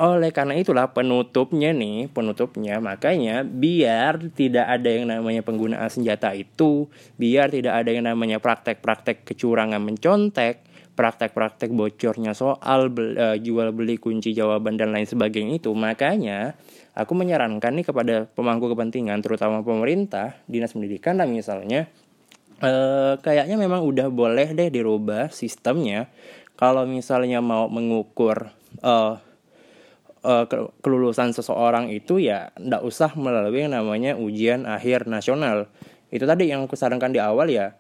Oleh karena itulah penutupnya nih, penutupnya makanya biar tidak ada yang namanya penggunaan senjata itu, biar tidak ada yang namanya praktek-praktek kecurangan mencontek, praktek-praktek bocornya soal uh, jual beli kunci jawaban dan lain sebagainya itu. Makanya aku menyarankan nih kepada pemangku kepentingan terutama pemerintah, dinas pendidikan lah misalnya uh, kayaknya memang udah boleh deh dirubah sistemnya kalau misalnya mau mengukur uh, uh, kelulusan seseorang itu ya ndak usah melalui yang namanya ujian akhir nasional. Itu tadi yang aku sarankan di awal ya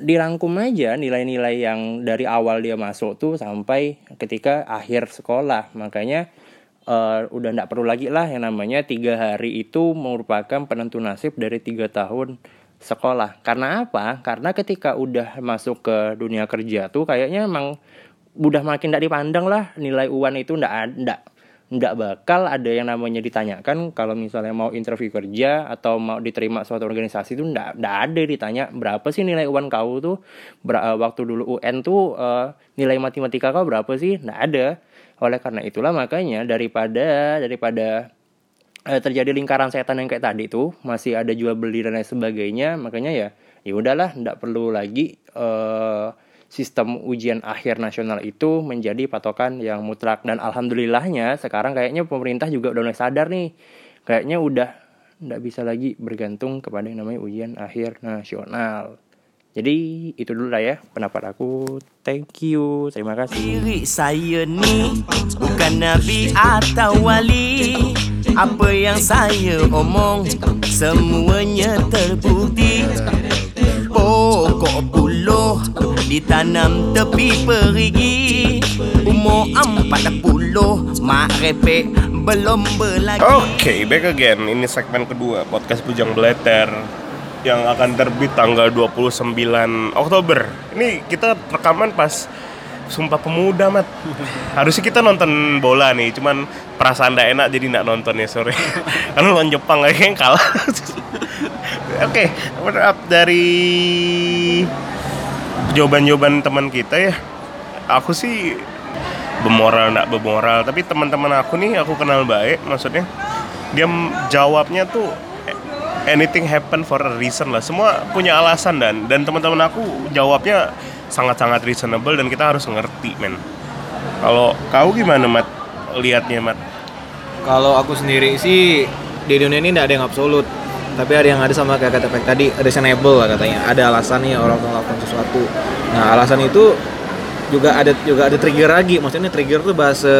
dirangkum aja nilai-nilai yang dari awal dia masuk tuh sampai ketika akhir sekolah. Makanya uh, udah ndak perlu lagi lah yang namanya tiga hari itu merupakan penentu nasib dari tiga tahun sekolah. Karena apa? Karena ketika udah masuk ke dunia kerja tuh kayaknya emang udah makin tidak dipandang lah nilai uan itu ndak ndak nggak bakal ada yang namanya ditanyakan kalau misalnya mau interview kerja atau mau diterima suatu organisasi itu nggak nggak ada ditanya berapa sih nilai UAN kau tuh? Ber, uh, waktu dulu UN tuh uh, nilai matematika kau berapa sih? Nggak ada. Oleh karena itulah makanya daripada daripada uh, terjadi lingkaran setan yang kayak tadi tuh masih ada jual beli dan lain sebagainya makanya ya ya udahlah nggak perlu lagi uh, sistem ujian akhir nasional itu menjadi patokan yang mutlak dan alhamdulillahnya sekarang kayaknya pemerintah juga udah mulai sadar nih kayaknya udah nggak bisa lagi bergantung kepada yang namanya ujian akhir nasional. Jadi itu dulu lah ya pendapat aku. Thank you, terima kasih. Diri saya ni bukan nabi atau wali Apa yang saya omong semuanya terbukti Pokok ditanam tepi perigi Umur empat puluh mak repek belum berlagi Oke, back again. Ini segmen kedua podcast Bujang Blatter yang akan terbit tanggal 29 Oktober. Ini kita rekaman pas Sumpah Pemuda, Mat. Harusnya kita nonton bola nih, cuman perasaan ndak enak jadi nggak nonton ya, sorry. [laughs] Karena lawan Jepang kayaknya kalah. [laughs] Oke, wrap up dari jawaban-jawaban teman kita ya. Aku sih bermoral nggak bermoral, tapi teman-teman aku nih aku kenal baik, maksudnya dia jawabnya tuh anything happen for a reason lah. Semua punya alasan dan dan teman-teman aku jawabnya sangat-sangat reasonable dan kita harus ngerti, men. Kalau kau gimana, Mat? Lihatnya, Mat. Kalau aku sendiri sih di dunia ini tidak ada yang absolut. Tapi ada yang ada sama kayak kata Pek tadi, reasonable lah katanya. Ada alasannya orang melakukan sesuatu. Nah, alasan itu juga ada juga ada trigger lagi. Maksudnya trigger tuh bahasa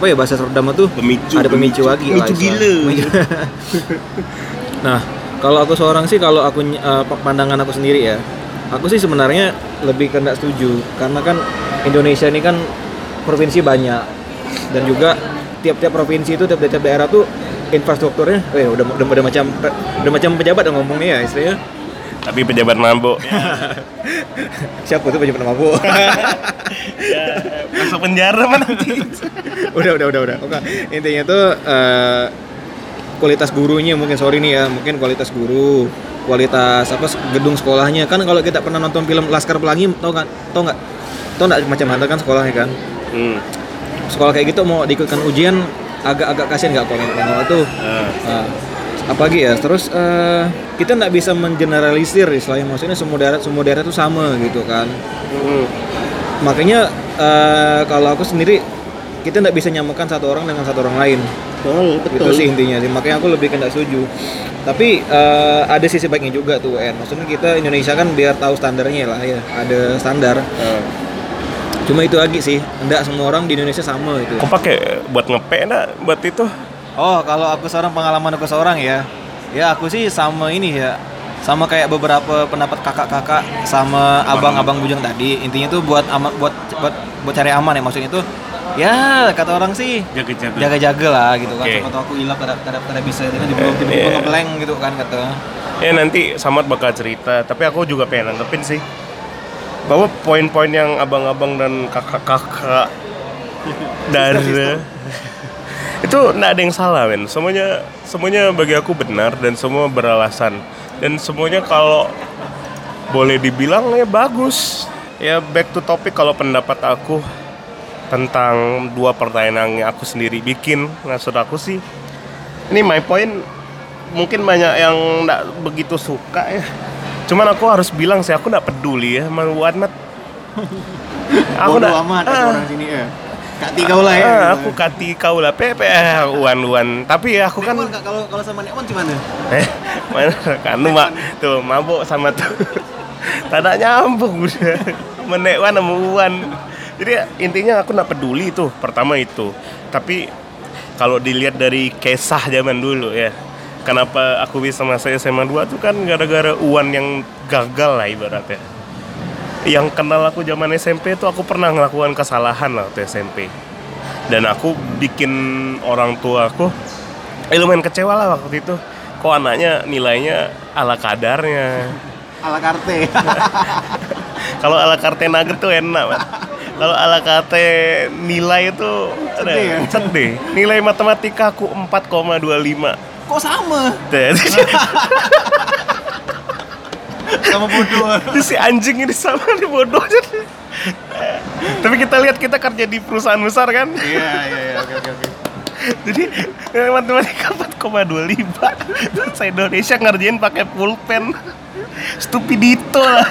apa ya bahasa Serdam itu Pemicu, ada pemicu, pemicu. lagi. Pemicu istilah. gila. Pemicu. [laughs] nah, kalau aku seorang sih kalau aku eh, pandangan aku sendiri ya, aku sih sebenarnya lebih ke nggak setuju karena kan Indonesia ini kan provinsi banyak dan juga tiap-tiap provinsi itu tiap-tiap daerah tuh infrastrukturnya, eh udah udah, udah macam udah macam pejabat yang ngomongnya ya istilahnya. Tapi pejabat mabuk. [laughs] Siapa tuh pejabat mabuk? [laughs] Masuk penjara mana [laughs] udah udah udah udah. Oke. Intinya tuh eh, kualitas gurunya mungkin sorry nih ya, mungkin kualitas guru, kualitas apa gedung sekolahnya kan kalau kita pernah nonton film Laskar Pelangi tau nggak tau nggak tau nggak macam mana kan sekolahnya kan Hmm. sekolah kayak gitu mau diikutkan ujian agak-agak kasihan nggak kalau nengok itu? Ah. Nah, apalagi ya terus eh, kita nggak bisa mengeneralisir istilahnya maksudnya semua daerah semua daerah itu sama gitu kan. Hmm. makanya eh, kalau aku sendiri kita nggak bisa nyamakan satu orang dengan satu orang lain. Itu sih intinya sih. Makanya aku lebih ke nggak setuju. Tapi eh, ada sisi baiknya juga tuh En maksudnya kita Indonesia kan biar tahu standarnya lah ya ada standar. Ah. Cuma itu lagi sih enggak semua orang di Indonesia sama itu Kau pakai buat ngepe nak buat itu? Oh, kalau aku seorang pengalaman aku seorang ya. Ya, aku sih sama ini ya. Sama kayak beberapa pendapat kakak-kakak sama abang-abang bujang tadi. Intinya tuh buat ama, buat buat buat cari aman ya maksudnya itu. Ya, kata orang sih Jaga-jaga. jaga-jaga lah gitu kan. Oke. Siapa tahu aku hilang kada kada kada bisa belum tiba-tiba ngeblank gitu kan kata. Ya nanti Samad bakal cerita, tapi aku juga pengen nanggepin sih bahwa poin-poin yang abang-abang dan kakak-kakak dari itu nggak ada yang salah men. Semuanya semuanya bagi aku benar dan semua beralasan. Dan semuanya kalau boleh dibilang ya bagus. Ya back to topic kalau pendapat aku tentang dua pertanyaan yang aku sendiri bikin. Maksud aku sih ini my point. Mungkin banyak yang nggak begitu suka ya cuman aku harus bilang sih aku nggak peduli ya sama Mat [laughs] aku nggak- amat kata ah, orang sini ya. Kati kau lah ya. ah, aku kati kau lah pepe Wan Wan tapi ya aku kan kalau kalau sama Nekwan gimana? eh mana? Kan lu mak tuh mabuk sama tuh. [laughs] Tak nyambung. Udah menek Wan sama Wan jadi intinya aku nggak peduli itu pertama itu. Tapi kalau dilihat dari kisah zaman dulu ya kenapa aku bisa masuk SMA 2 tuh kan gara-gara Uwan yang gagal lah ibaratnya. Yang kenal aku zaman SMP tuh aku pernah ngelakukan kesalahan lah waktu SMP dan aku bikin orang tua aku eh, lumayan kecewa lah waktu itu. Kok anaknya nilainya ala kadarnya. [laughs] Ala karte. [laughs] kalau ala karte nugget tuh enak Mat. kalau ala karte nilai itu Sedih ya? nilai matematika aku 4,25 Kok sama? [laughs] Sama bodoh. si anjing ini sama nih bodoh tapi kita lihat kita kerja di perusahaan besar kan Iya, iya, iya. Oke, oke, oke. jadi eh, matematika 4,25 terus saya Indonesia ngerjain pakai pulpen stupidito lah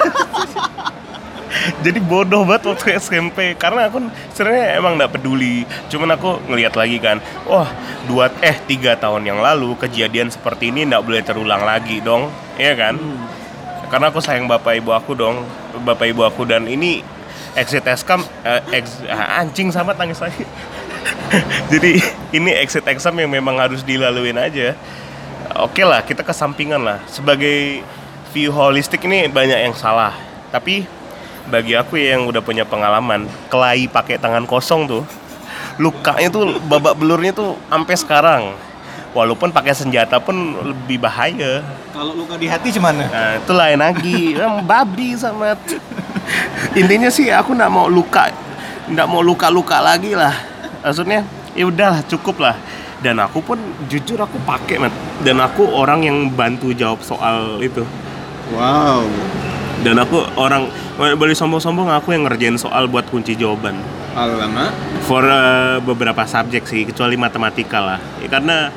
jadi bodoh banget waktu SMP karena aku sebenarnya emang nggak peduli. Cuman aku ngelihat lagi kan wah dua eh tiga tahun yang lalu kejadian seperti ini nggak boleh terulang lagi dong. Iya kan? Karena aku sayang bapak ibu aku dong. Bapak ibu aku dan ini exit exam eh, ex- ah, anjing sama tangis lagi. [laughs] Jadi ini exit exam yang memang harus dilaluin aja. Oke lah kita kesampingan lah. Sebagai view holistik ini banyak yang salah. Tapi bagi aku yang udah punya pengalaman kelahi pakai tangan kosong tuh lukanya tuh babak belurnya tuh sampai sekarang walaupun pakai senjata pun lebih bahaya Kalau luka di hati gimana? Nah, itu lain lagi. Babi sama intinya sih aku nggak mau luka, nggak mau luka-luka lagi lah. Maksudnya ya udahlah cukup lah. Dan aku pun jujur aku pakai. Dan aku orang yang bantu jawab soal itu. Wow. Dan aku orang boleh sombong-sombong aku yang ngerjain soal buat kunci jawaban. Alamak. For uh, beberapa subjek sih, kecuali matematika lah. Ya, karena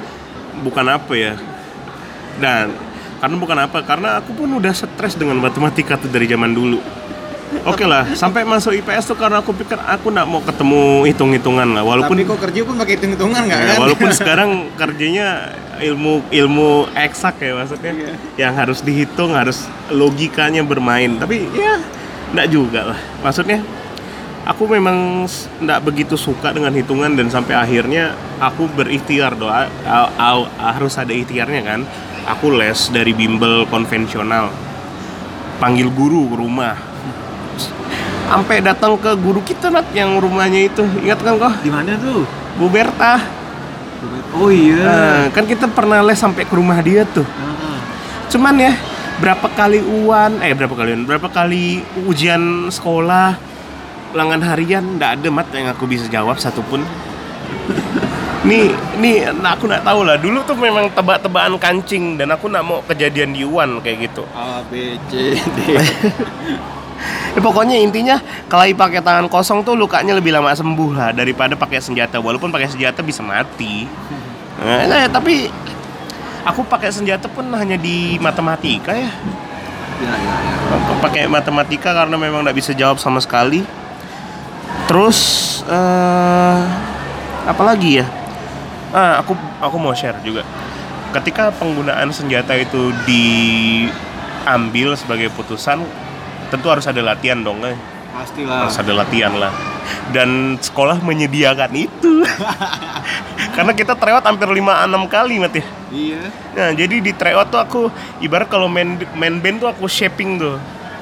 bukan apa ya. Dan karena bukan apa, karena aku pun udah stres dengan matematika tuh dari zaman dulu. Oke lah, sampai masuk IPS tuh karena aku pikir aku nggak mau ketemu hitung-hitungan lah. Walaupun Tapi kok kerja pun pakai hitung-hitungan nggak Ya, kan? walaupun [laughs] sekarang kerjanya ilmu ilmu eksak ya maksudnya Iya. yang harus dihitung harus logikanya bermain tapi ya enggak juga lah maksudnya aku memang nggak begitu suka dengan hitungan dan sampai akhirnya aku berikhtiar doa harus ada ikhtiarnya kan aku les dari bimbel konvensional panggil guru ke rumah sampai datang ke guru kita Nat, yang rumahnya itu ingat kan kok Di mana tuh? Bu Berta Oh iya. Nah, kan kita pernah les sampai ke rumah dia tuh. Cuman ya berapa kali uan, eh berapa kali uan, berapa kali ujian sekolah, ulangan harian, nggak ada mat yang aku bisa jawab satupun. [laughs] nih, nih, nah aku nggak tahu lah. Dulu tuh memang tebak-tebakan kancing dan aku nggak mau kejadian di uan kayak gitu. A B C D. [laughs] Ya, pokoknya intinya kalau pakai tangan kosong tuh lukanya lebih lama sembuh lah daripada pakai senjata. Walaupun pakai senjata bisa mati. Nah, nah, tapi aku pakai senjata pun hanya di matematika ya. Ya, ya, ya. Pakai matematika karena memang nggak bisa jawab sama sekali. Terus eh apa lagi ya? Ah, aku aku mau share juga. Ketika penggunaan senjata itu diambil sebagai putusan, tentu harus ada latihan dong, eh. Pastilah. harus ada latihan lah. Dan sekolah menyediakan itu. [laughs] Karena kita tryout hampir 5-6 kali, Mat ya. Iya. Nah, jadi di tryout tuh aku ibarat kalau main main band tuh aku shaping tuh.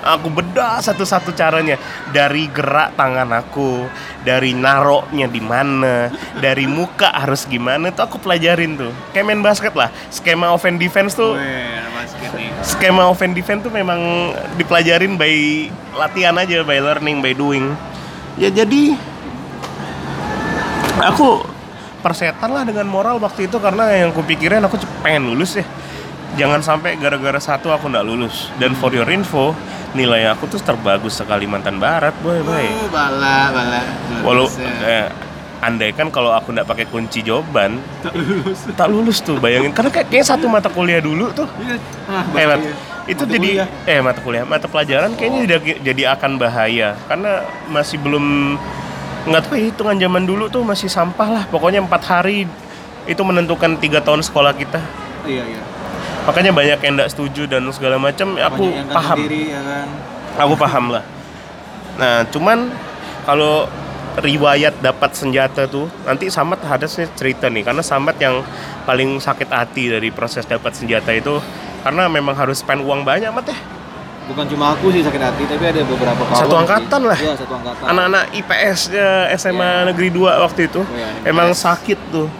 Aku bedah satu-satu caranya dari gerak tangan aku, dari naroknya di mana, dari muka harus gimana tuh aku pelajarin tuh. Kayak main basket lah. Skema offense defense tuh Weh, basket nih. skema offense defense tuh memang dipelajarin by latihan aja, by learning, by doing. Ya jadi aku persetan lah dengan moral waktu itu karena yang kupikirin aku pengen lulus ya. Jangan sampai gara-gara satu aku nggak lulus. Dan for your info, nilai aku tuh terbagus sekali Kalimantan Barat, boy, boy. Oh, bala, bala. Walau eh, andai kan kalau aku nggak pakai kunci jawaban, tak lulus. tak lulus tuh bayangin. Karena kayak, kayak satu mata kuliah dulu tuh Iya. Ah, eh, Mat, bahaya. itu Mata jadi kuliah. eh mata kuliah mata pelajaran kayaknya jadi, jadi akan bahaya karena masih belum nggak tahu ya, hitungan zaman dulu tuh masih sampah lah pokoknya empat hari itu menentukan tiga tahun sekolah kita Iya, iya. Makanya banyak yang nggak setuju dan segala macam aku yang ganti paham Diri, ya kan. aku paham lah nah cuman kalau riwayat dapat senjata tuh nanti Samat hadasnya cerita nih karena Samat yang paling sakit hati dari proses dapat senjata itu karena memang harus spend uang banyak mat ya Bukan cuma aku sih sakit hati, tapi ada beberapa kawan. Satu sih. angkatan lah. Iya, satu angkatan. anak-anak IPS ya, SMA Iya. Negeri 2 waktu itu Oh, iya, IPS. emang sakit tuh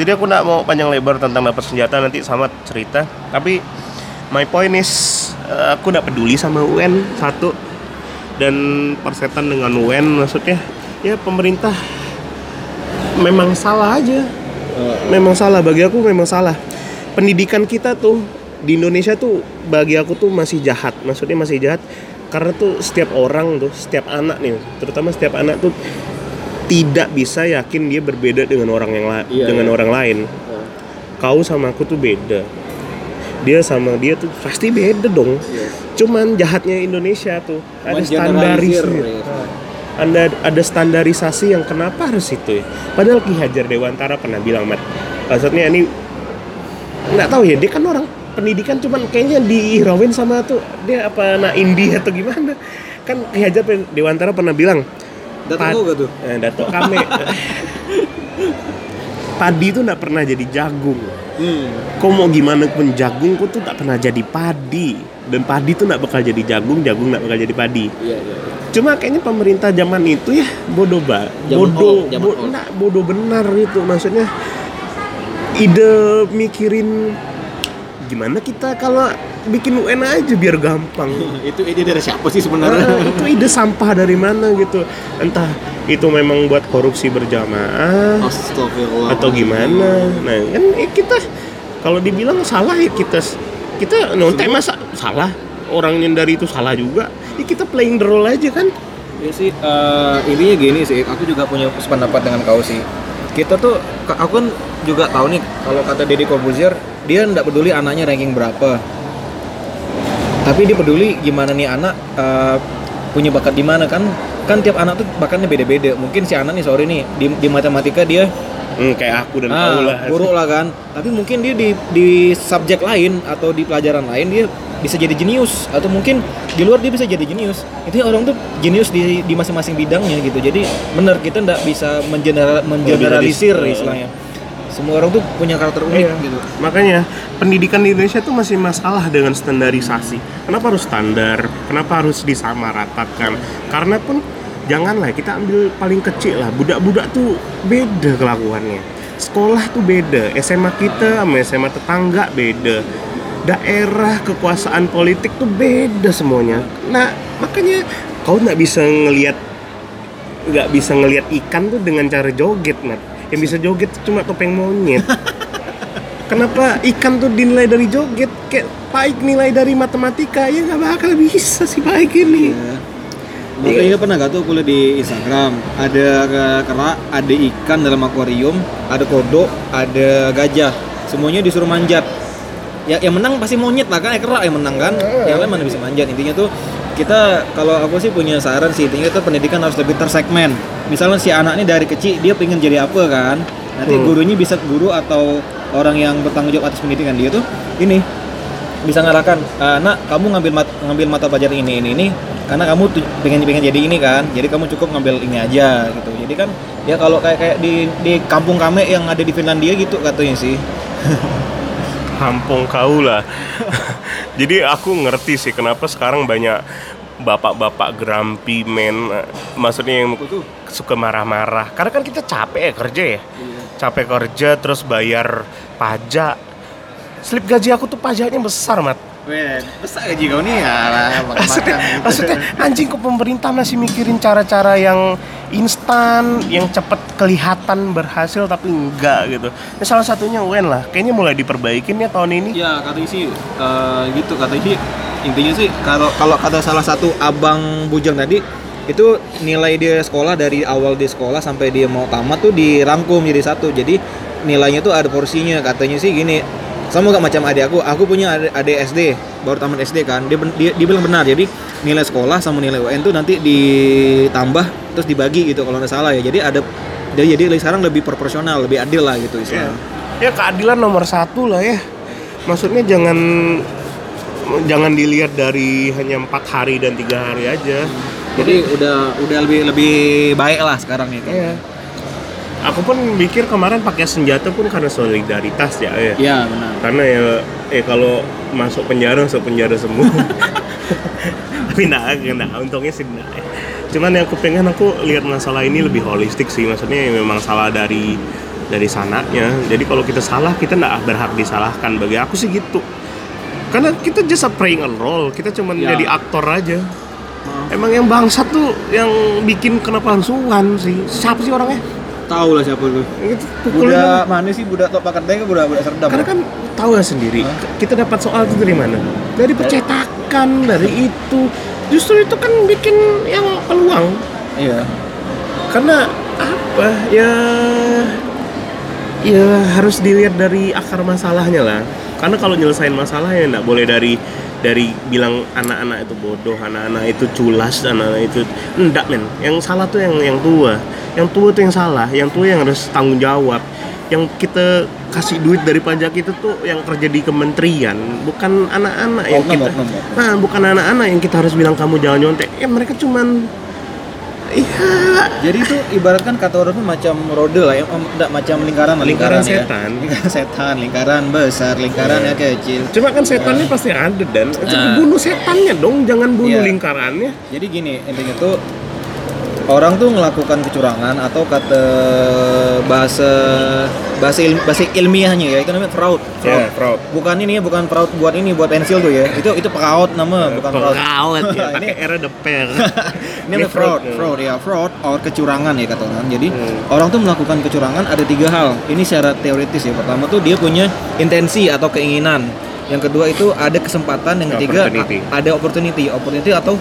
jadi aku nggak mau panjang lebar tentang dapat senjata nanti sama cerita. Tapi my point is eh, aku nggak peduli sama UN satu. Dan persetan dengan UN maksudnya ya pemerintah memang salah aja. Memang salah bagi aku memang salah. Pendidikan kita tuh di Indonesia tuh bagi aku tuh masih jahat. Maksudnya masih jahat karena tuh setiap orang tuh setiap anak nih terutama setiap anak tuh tidak bisa yakin dia berbeda dengan orang yang la- Iya, dengan iya. orang lain. Kau sama aku tuh beda. Dia sama dia tuh pasti beda dong. Cuman jahatnya Indonesia tuh ada standarisasi ada ada standarisasi yang kenapa harus itu ya? Padahal Ki Hajar Dewantara pernah bilang mat maksudnya ini nggak tahu ya dia kan orang pendidikan cuman kayaknya diirawin sama tuh dia apa anak India atau gimana? Kan Ki Hajar Dewantara pernah bilang Datang gak tuh? Eh, Dato Kame [laughs] padi itu nggak pernah jadi jagung. Kau mau gimana pun jagung kau tuh tak pernah jadi padi. Dan padi tuh nggak bakal jadi jagung jagung nggak bakal jadi padi. Iya, iya. cuma kayaknya pemerintah zaman itu ya bodoh ba Zaman bodoh old, bo- old. nggak, bodoh benar gitu maksudnya ide mikirin gimana kita kalau bikin UN aja biar gampang [laughs] itu ide dari siapa sih sebenarnya? [laughs] itu ide sampah dari mana gitu entah itu memang buat korupsi berjamaah Astagfirullah. atau gimana nah kan eh, kita kalau dibilang salah ya kita kita nonton masa salah orang yang dari itu salah juga ya kita playing the role aja kan Ya sih, eh, intinya gini sih, aku juga punya pendapat dengan kau sih. Kita tuh, aku kan juga tahu nih, kalau kata Deddy Corbuzier, dia nggak peduli anaknya ranking berapa. Tapi dia peduli gimana nih anak eh, punya bakat di mana kan? Kan tiap anak tuh bakatnya beda-beda. Mungkin si anak nih sorry nih di, di matematika dia hmm, kayak aku dan ah, kau lah buruk lah kan. Tapi mungkin dia di di subjek lain atau di pelajaran lain dia bisa jadi jenius atau mungkin di luar dia bisa jadi jenius. Itu orang tuh jenius di di masing-masing bidangnya gitu. Jadi benar kita nggak bisa mengeneral, mengeneralisir istilahnya. Semua orang tuh punya karakter unik Iya. gitu. Makanya pendidikan di Indonesia tuh masih masalah dengan standarisasi. Kenapa harus standar? Kenapa harus disamaratakan? Karena pun janganlah kita ambil paling kecil lah. Budak-budak tuh beda kelakuannya. Sekolah tuh beda. SMA kita sama SMA tetangga beda. Daerah kekuasaan politik tuh beda semuanya. Nah makanya kau nggak bisa ngelihat nggak bisa ngelihat ikan tuh dengan cara joget Nat. Yang bisa joget cuma topeng monyet. Kenapa ikan tuh dinilai dari joget? Kayak baik nilai dari matematika. Ya nggak bakal bisa sih baik ini. Makanya pernah gak tuh kuliah di Instagram? Ada ke- kerak, ada ikan dalam akuarium Ada kodok, ada gajah. Semuanya disuruh manjat. Ya yang menang pasti monyet lah kan, ya kerak yang menang kan. Yang lain mana bisa manjat? Intinya tuh kita kalau aku sih punya saran sih Intinya tuh pendidikan harus lebih tersegmen. Misalnya si anak ini dari kecil dia pengen jadi apa kan? Nanti Hmm. gurunya bisa guru atau orang yang bertanggung jawab atas pendidikan dia tuh Ini bisa ngarahkan "Ah, nak kamu ngambil mat- ngambil mata pelajaran ini ini ini karena kamu pengen pengen jadi ini kan jadi kamu cukup ngambil ini aja gitu. Jadi kan ya kalau kayak kayak di di kampung kame yang ada di Finlandia gitu katanya sih. Kampung kau lah [laughs] jadi aku ngerti sih kenapa sekarang banyak bapak-bapak grumpy men maksudnya yang suka marah-marah. Karena kan kita capek ya kerja ya. Capek kerja terus bayar pajak. Slip gaji aku tuh pajaknya besar mat. Weh, besar gaji kau nih. Ya [laughs] maksudnya, maksudnya anjing kok pemerintah masih mikirin cara-cara yang instan yang cepet kelihatan berhasil tapi enggak gitu. Ini salah satunya UN lah. Kayaknya mulai diperbaikin ya tahun ini. Ya katanya sih eh, gitu. Katanya sih intinya sih kalau kalau kata salah satu abang bujang tadi itu nilai dia sekolah dari awal dia sekolah sampai dia mau tamat tuh dirangkum jadi satu. Jadi nilainya tuh ada porsinya. Katanya sih gini sama gak macam adik aku? Aku punya adik, SD baru tamat SD kan. Dia, dia dia bilang benar. Jadi nilai sekolah sama nilai UN tuh nanti ditambah terus dibagi gitu kalau nggak salah ya. Jadi ada jadi jadi sekarang lebih proporsional lebih adil lah gitu ya, istilahnya. Ya keadilan nomor satu lah ya. Maksudnya jangan jangan dilihat dari hanya empat hari dan tiga hari aja. Jadi udah udah lebih lebih baik lah sekarang nih kan Iya. Aku pun mikir kemarin pakai senjata pun karena solidaritas ya ya Iya benar. karena ya eh kalau masuk penjara masuk penjara semua. [laughs] Tapi nah, nah untungnya sih nah. cuman yang aku pengen aku lihat masalah ini lebih holistik sih. Maksudnya ya memang salah dari dari sananya. Jadi kalau kita salah kita nggak berhak disalahkan. Bagi aku sih gitu. Karena kita just a playing a role kita cuman Ya. jadi aktor aja. Emang yang bangsat tuh yang bikin kenapa harus Uwan sih? Siapa sih orangnya Tahu lah siapa itu. Budak mana sih budak tok pakan teh budak budak serdam. karena kan tahu ya sendiri kita dapat soal itu dari mana? Dari percetakan dari itu. Justru itu kan bikin yang peluang. Iya. karena apa? Ya ya harus dilihat dari akar masalahnya lah. Karena kalau nyelesain masalah ya nggak boleh dari dari bilang anak-anak itu bodoh anak-anak itu culas anak-anak itu enggak men. Yang salah tuh yang yang tua. Yang tua tuh yang salah yang tua yang harus tanggung jawab. Yang kita kasih duit dari pajak itu tuh yang kerja di kementerian bukan anak-anak yang kita nah bukan anak-anak yang kita harus bilang kamu jangan nyontek. Ya mereka cuman iya Jadi itu ibaratkan kata orang tuh macam rode lah ya, em, enggak macam lingkaran lah, Lingkaran ya. setan. Lingkaran setan, lingkaran besar, lingkaran ya kecil. cuma kan setannya pasti ada dan Nah. bunuh setannya dong jangan bunuh Iya. lingkarannya Jadi gini, intinya tuh orang tuh melakukan kecurangan atau kata bahasa bahasa, il- bahasa ilmiahnya ya itu namanya fraud. Fraud. Ya, fraud. Bukan ini ya, bukan fraud buat ini buat pensil tuh ya. Itu itu pekaut nama, bukan fraud. Pengawet ya, Ini- pakai era deper. [laughs] Ini namanya fraud, fraud ya, fraud or kecurangan ya kata orang. Jadi Hmm. orang tuh melakukan kecurangan ada tiga hal. Ini secara teoritis ya. Pertama tuh dia punya intensi atau keinginan. Yang kedua itu ada kesempatan. Yang ketiga Opportunity. ada opportunity, opportunity atau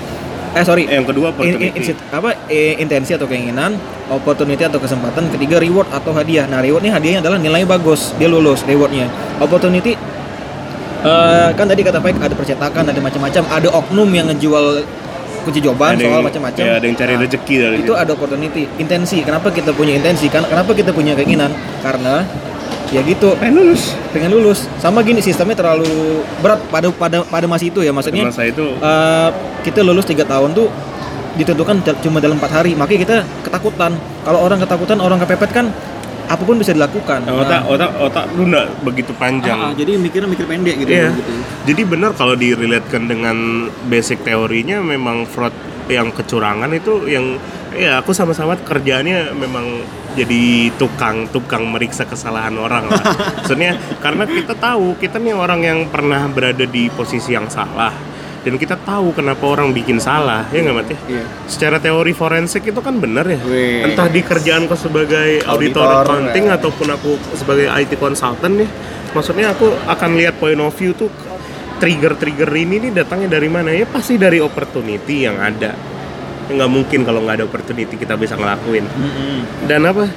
eh sorry. Yang kedua opportunity. in- in- apa eh, intensi atau keinginan, opportunity atau kesempatan, ketiga reward atau hadiah. Nah reward nih hadiahnya adalah nilai bagus, dia lulus rewardnya. Opportunity eh, kan tadi kata Faik ada percetakan, ada macam-macam, ada oknum yang ngejual kunci jawaban Ada soal macam-macam. ya, ada yang cari rezeki dari itu ada opportunity, intensi. Kenapa kita punya intensi? Kan kenapa kita punya keinginan? Karena ya gitu. Pengen lulus. Pengen lulus. Sama gini sistemnya terlalu berat pada pada pada masa itu ya maksudnya masa itu. eh, kita lulus tiga tahun tuh ditentukan cuma dalam empat hari. Makanya kita ketakutan. Kalau orang ketakutan orang kepepet kan apa pun bisa dilakukan. Otak Nah, otak otak lu nggak begitu panjang. Ah, jadi mikirnya mikir pendek gitu, Iya. gitu. Jadi benar kalau direlatekan dengan basic teorinya memang fraud yang kecurangan itu yang ya aku sama-sama kerjaannya memang jadi tukang tukang meriksa kesalahan orang lah. [laughs] Maksudnya karena kita tahu kita nih orang yang pernah berada di posisi yang salah dan kita tahu kenapa orang bikin salah ya nggak Mat ya? Iya. Secara teori forensik itu kan benar ya. Wih. Entah di kerjaanku sebagai auditor, Auditor, accounting ya. ataupun aku sebagai IT consultant nih maksudnya aku akan lihat point of view tuh trigger-trigger ini nih datangnya dari mana ya pasti dari opportunity yang ada Ya, nggak mungkin kalau nggak ada opportunity kita bisa ngelakuin. Dan apa?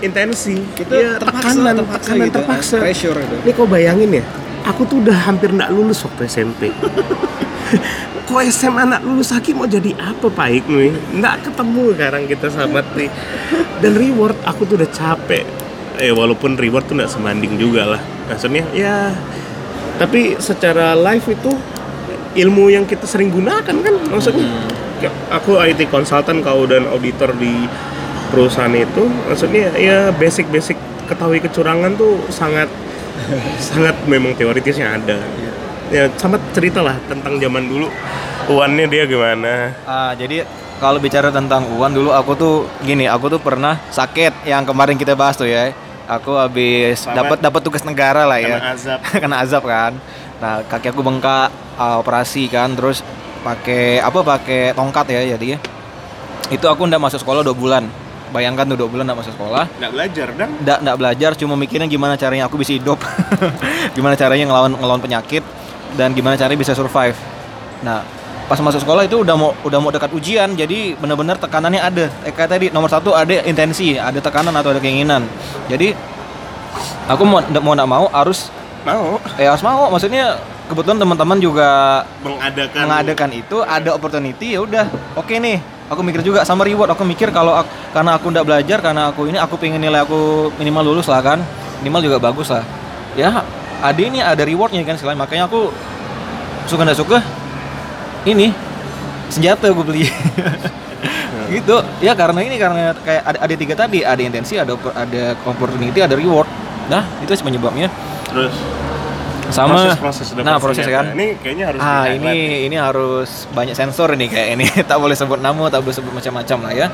Intensi. Kita ya, terpaksa, tekanan terpaksa tekanan gitu, terpaksa. Ah, pressure itu. ini kau bayangin ya? Aku tuh udah hampir nggak lulus waktu SMP [laughs] kok SMA anak lulus lagi? Mau jadi apa Pak nih nggak ketemu sekarang kita sahabat nih dan reward aku tuh udah capek. Eh walaupun reward tuh nggak sebanding juga lah. Maksudnya ya tapi secara live itu ilmu yang kita sering gunakan kan maksudnya. Kayak aku IT consultant kau dan auditor di perusahaan itu maksudnya ya basic-basic ketahui kecurangan tuh sangat [laughs] sangat memang teoritisnya ada ya sama cerita lah tentang zaman dulu uannya dia gimana Ah, jadi kalau bicara tentang uang dulu aku tuh gini, aku tuh pernah sakit yang kemarin kita bahas tuh ya. Aku habis dapat dapat tugas negara lah ya. Kena azab. [laughs] Kena azab kan. Nah, kaki aku bengkak, ah, operasi kan, terus pakai apa pakai tongkat ya jadi. Itu aku ndak masuk sekolah dua bulan. Bayangkan tuh dua bulan ndak masuk sekolah. nggak belajar dan Nggak nggak belajar, cuma mikirin gimana caranya aku bisa hidup. [laughs] gimana caranya ngelawan ngelawan penyakit dan gimana caranya bisa survive. Nah, pas masuk sekolah itu udah mau udah mau dekat ujian, jadi benar-benar tekanannya ada. Eh, kayak tadi nomor satu ada intensi, ada tekanan atau ada keinginan. Jadi aku mau nggak mau nggak mau harus mau eh harus mau. Maksudnya kebetulan teman-teman juga mengadakan. mengadakan itu ada opportunity ya udah. Oke nih aku mikir juga sama reward. Aku mikir kalau ak- karena aku ndak belajar karena aku ini aku pengen nilai aku minimal lulus lah kan. Minimal juga bagus lah. Ya ada ini ada rewardnya kan selain makanya aku suka ndak suka ini senjata gue beli. [laughs] Gitu. Ya karena ini karena kayak ada, ada tiga tadi. Ada intensi ada ada opportunity ada reward. Nah itu sih penyebabnya. Terus sama proses-proses udah nah proses ya. kan ini kayaknya harus ah di-highlight nih. ini ini harus banyak sensor ini kayak ini [laughs] tak boleh sebut nama tak boleh sebut macam-macam lah ya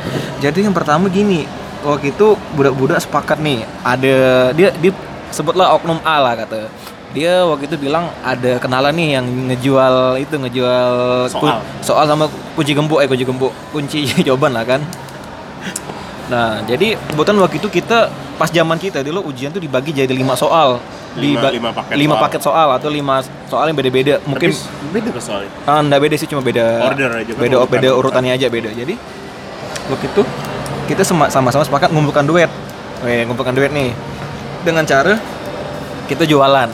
jadi yang pertama gini waktu itu budak-budak sepakat nih ada dia dia sebutlah oknum A lah kata dia waktu itu bilang ada kenalan nih yang ngejual itu ngejual Soal. soal sama kunci gembok eh kunci gembok kunci [laughs] jawaban lah kan nah jadi kebetulan waktu itu kita pas zaman kita dulu ujian tuh dibagi jadi lima soal Lima- lima paket lima soal. paket soal atau lima soal yang beda-beda mungkin Tapi beda ke soalnya Ah, enggak beda sih cuma beda Order aja kan, beda urutan. beda urutannya aja beda. Jadi waktu itu kita sama-sama sepakat ngumpulkan duit. Weh, ngumpulkan duit nih. Dengan cara kita jualan.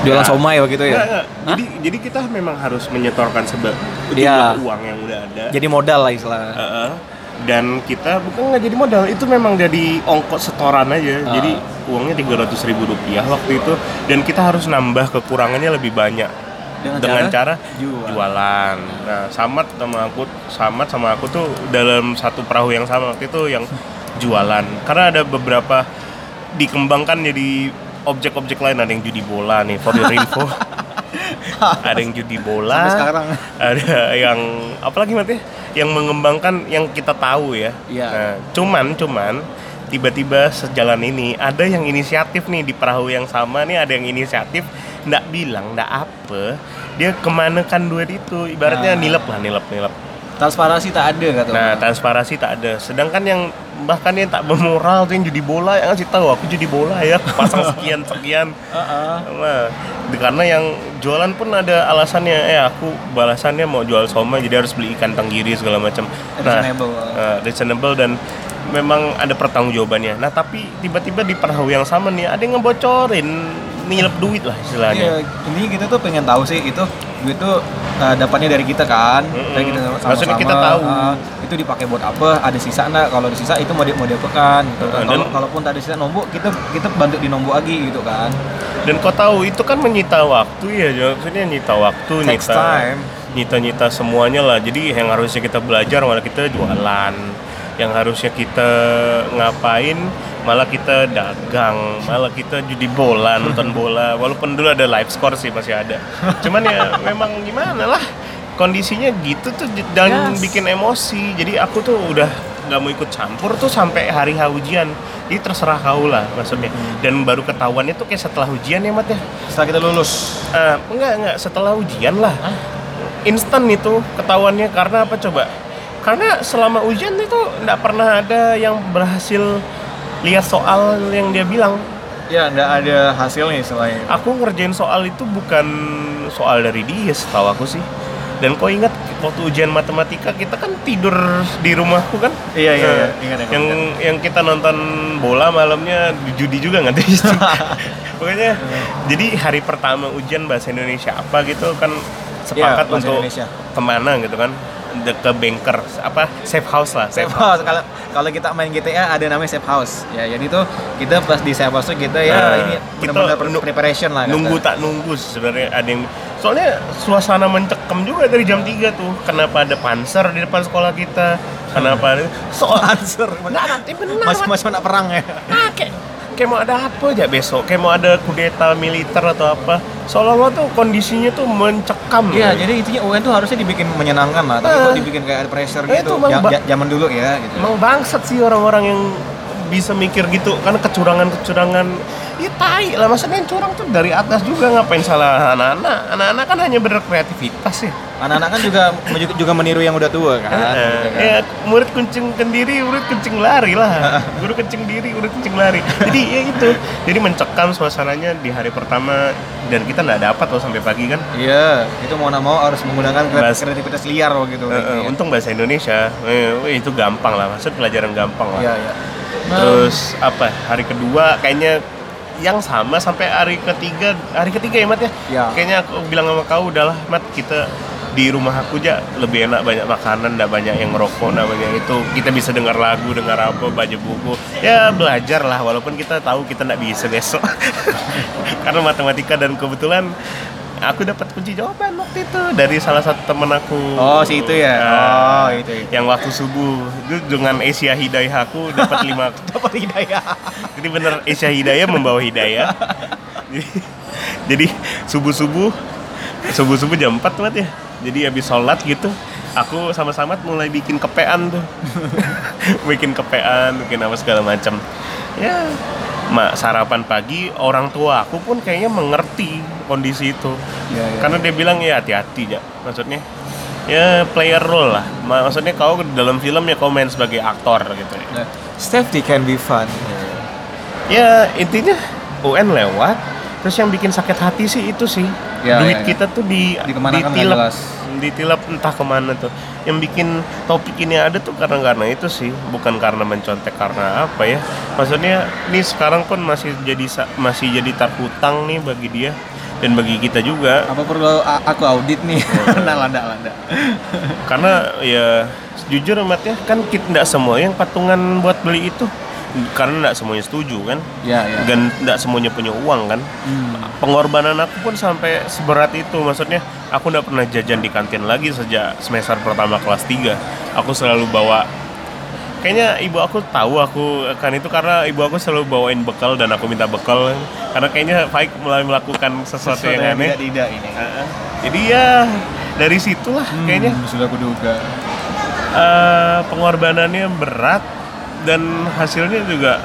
Jualan Nggak. somai begitu ya? Nggak, nggak. Jadi jadi kita memang harus menyetorkan sebab Iya. uang yang udah ada. Jadi modal lah istilahnya. Heeh. Dan kita bukan nggak jadi modal itu memang jadi ongkos setoran aja. Ah. jadi uangnya tiga ratus ribu rupiah waktu itu. Dan kita harus nambah kekurangannya lebih banyak. Dengan dengan, cara cara, jual. jualan. Nah samat sama aku samat sama aku tuh dalam satu perahu yang sama waktu itu yang [laughs] jualan. Karena ada beberapa dikembangkan jadi objek-objek lain. Ada yang judi bola nih for your info [laughs] [laughs] ada yang judi bola Sampai sekarang. ada yang apalagi mati yang mengembangkan yang kita tahu ya Iya. nah, cuman cuman tiba-tiba sejalan ini ada yang inisiatif nih di perahu yang sama nih ada yang inisiatif ndak bilang ndak apa dia ke mana kan duit itu ibaratnya Nah. nilep lah nilep nilep Transparansi tak ada kata nah orang. transparansi tak ada sedangkan yang bahkan yang tak bermoral tuh yang judi bola yang ngasih tahu aku judi bola ya aku pasang [laughs] sekian sekian Heeh. Nah, karena yang jualan pun ada alasannya, eh aku balasannya mau jual somai jadi harus beli ikan tenggiri segala macam. Reasonable. Nah, eh, reasonable dan memang ada pertanggungjawabannya. Nah, tapi tiba-tiba di perahu yang sama nih ada yang ngebocorin nilep duit lah Iya, istilahnya. intinya kita tuh pengen tahu sih itu duit tuh uh, dapatnya dari kita kan, dari kita sama-sama. Maksudnya kita tahu. uh, itu dipakai buat apa, ada sisa enggak? Kalau ada sisa itu mau di mau diapakan gitu kan. Kalau kalaupun tak ada sisa nombok, kita kita bantu di nombok lagi gitu kan. Dan kau tahu itu kan menyita waktu ya, maksudnya nyita waktu, Takes nyita time. nyita-nyita semuanya lah. Jadi yang harusnya kita belajar malah kita jualan. Yang harusnya kita ngapain malah kita dagang, malah kita judi bola, [laughs] nonton bola. Walaupun dulu ada live score sih masih ada. Cuman ya [laughs] memang gimana lah kondisinya gitu tuh dan Yes. bikin emosi. Jadi aku tuh udah nggak mau ikut campur tuh sampai hari H ujian. Jadi terserah kau lah maksudnya. Dan baru ketahuannya tuh kayak setelah ujian ya Mat ya. Setelah kita lulus. Eh, enggak enggak setelah ujian lah instan itu ketahuannya karena apa coba karena selama ujian itu enggak pernah ada yang berhasil lihat soal yang dia bilang Ya, enggak ada hasilnya selain aku ngerjain soal itu bukan soal dari dia setahu aku sih dan kau ingat waktu ujian matematika kita kan tidur di rumahku kan Iya, iya, iya. Nah, Ingat, ingat, yang ingat. yang kita nonton bola malamnya di judi juga nggak itu. [laughs] pokoknya jadi hari pertama ujian bahasa Indonesia apa gitu kan sepakat Iya, bahasa untuk Indonesia. ke mana gitu kan ke banker apa safe house lah safe house. kalau kalau kita main GTA ada namanya safe house. Ya jadi tuh kita pas di safe house tuh kita ya Nah, ini kita benar-benar preparation lah kata. nunggu tak nunggu sebenarnya ada yang soalnya suasana mencekam juga dari jam 3 tuh. Kenapa ada panser di depan sekolah kita? Kenapa ada [laughs] soal. Nggak, nanti benar. Mas mas anak perang ya? Ah, kayak kayak mau ada apa aja besok kayak mau ada kudeta militer atau apa seolah-olah tuh kondisinya tuh mencekam Iya, jadi intinya UN tuh harusnya dibikin menyenangkan lah, tapi Ah. kok dibikin kayak ada pressure Eh, gitu. itu Ja- zaman dulu ya gitu. emang bangsat sih orang-orang yang bisa mikir gitu karena kecurangan-kecurangan ya tai lah maksudnya yang curang tuh dari atas juga ngapain salah anak-anak anak-anak kan hanya berkreativitas ya Anak-anak kan juga juga, meniru yang udah tua kan. Eh, gitu kan. ya murid kencing kendiri, murid kencing lari lah. Guru kencing diri, murid kencing lari. Jadi ya itu. Jadi mencekam suasananya di hari pertama dan kita nggak dapat loh sampai pagi kan. Iya, itu mau nggak mau harus menggunakan kre- Bahas- kreativitas liar loh gitu. Eh, eh, untung bahasa Indonesia, eh, itu gampang lah. Maksud pelajaran gampang lah. Iya, iya. Terus apa? Hari kedua kayaknya yang sama sampai hari ketiga, hari ketiga ya Mat ya. Ya. Kayaknya aku bilang sama kau udahlah Mat kita di rumah aku aja lebih enak banyak makanan, nggak banyak yang ngerokok, nggak banyak itu kita bisa dengar lagu, dengar apa, baca buku, ya belajar lah walaupun kita tahu kita nggak bisa besok [laughs] karena matematika dan kebetulan aku dapat kunci jawaban waktu itu dari salah satu temen aku. Oh, si itu ya? Nah, Oh, itu, itu. Yang waktu subuh itu dengan Asia Hidayah aku dapat lima [laughs] Dapat hidayah. jadi bener Asia Hidayah membawa hidayah. jadi, [laughs] jadi subuh-subuh subuh-subuh jam 4 banget ya. Jadi habis sholat gitu, aku sama Samat mulai bikin kepean tuh. [laughs] bikin kepean, bikin apa segala macam. Ya, mak sarapan pagi orang tua aku pun kayaknya mengerti kondisi itu. Iya, iya. Karena dia bilang ya hati-hati ya, maksudnya ya player role lah. Maksudnya kau dalam film ya kau main sebagai aktor gitu ya. Nah, Safety can be fun. ya intinya UN lewat terus yang bikin sakit hati sih itu sih Ya, duit ya, ya. kita tuh di nggak ditilep jelas. ditilep entah ke mana tuh yang bikin topik ini ada tuh karena karena itu sih bukan karena mencontek karena apa ya maksudnya ini sekarang pun masih jadi masih jadi terhutang nih bagi dia dan bagi kita juga Apa perlu aku audit nih? [laughs] nah, landa landa. karena ya jujur Mat ya kan kita tidak semua yang patungan buat beli itu karena tidak semuanya setuju kan? Ya ya. dan tidak semuanya punya uang kan? Pengorbanan aku pun sampai seberat itu. Maksudnya aku tidak pernah jajan di kantin lagi sejak semester pertama kelas 3 aku selalu bawa kayaknya ibu aku tahu aku kan itu karena ibu aku selalu bawain bekal dan aku minta bekal. Karena kayaknya Faik mulai melakukan sesuatu, yang aneh. tidak ini. Heeh. jadi ya dari situlah kayaknya. sudah kuduga. eh, pengorbanannya berat dan hasilnya juga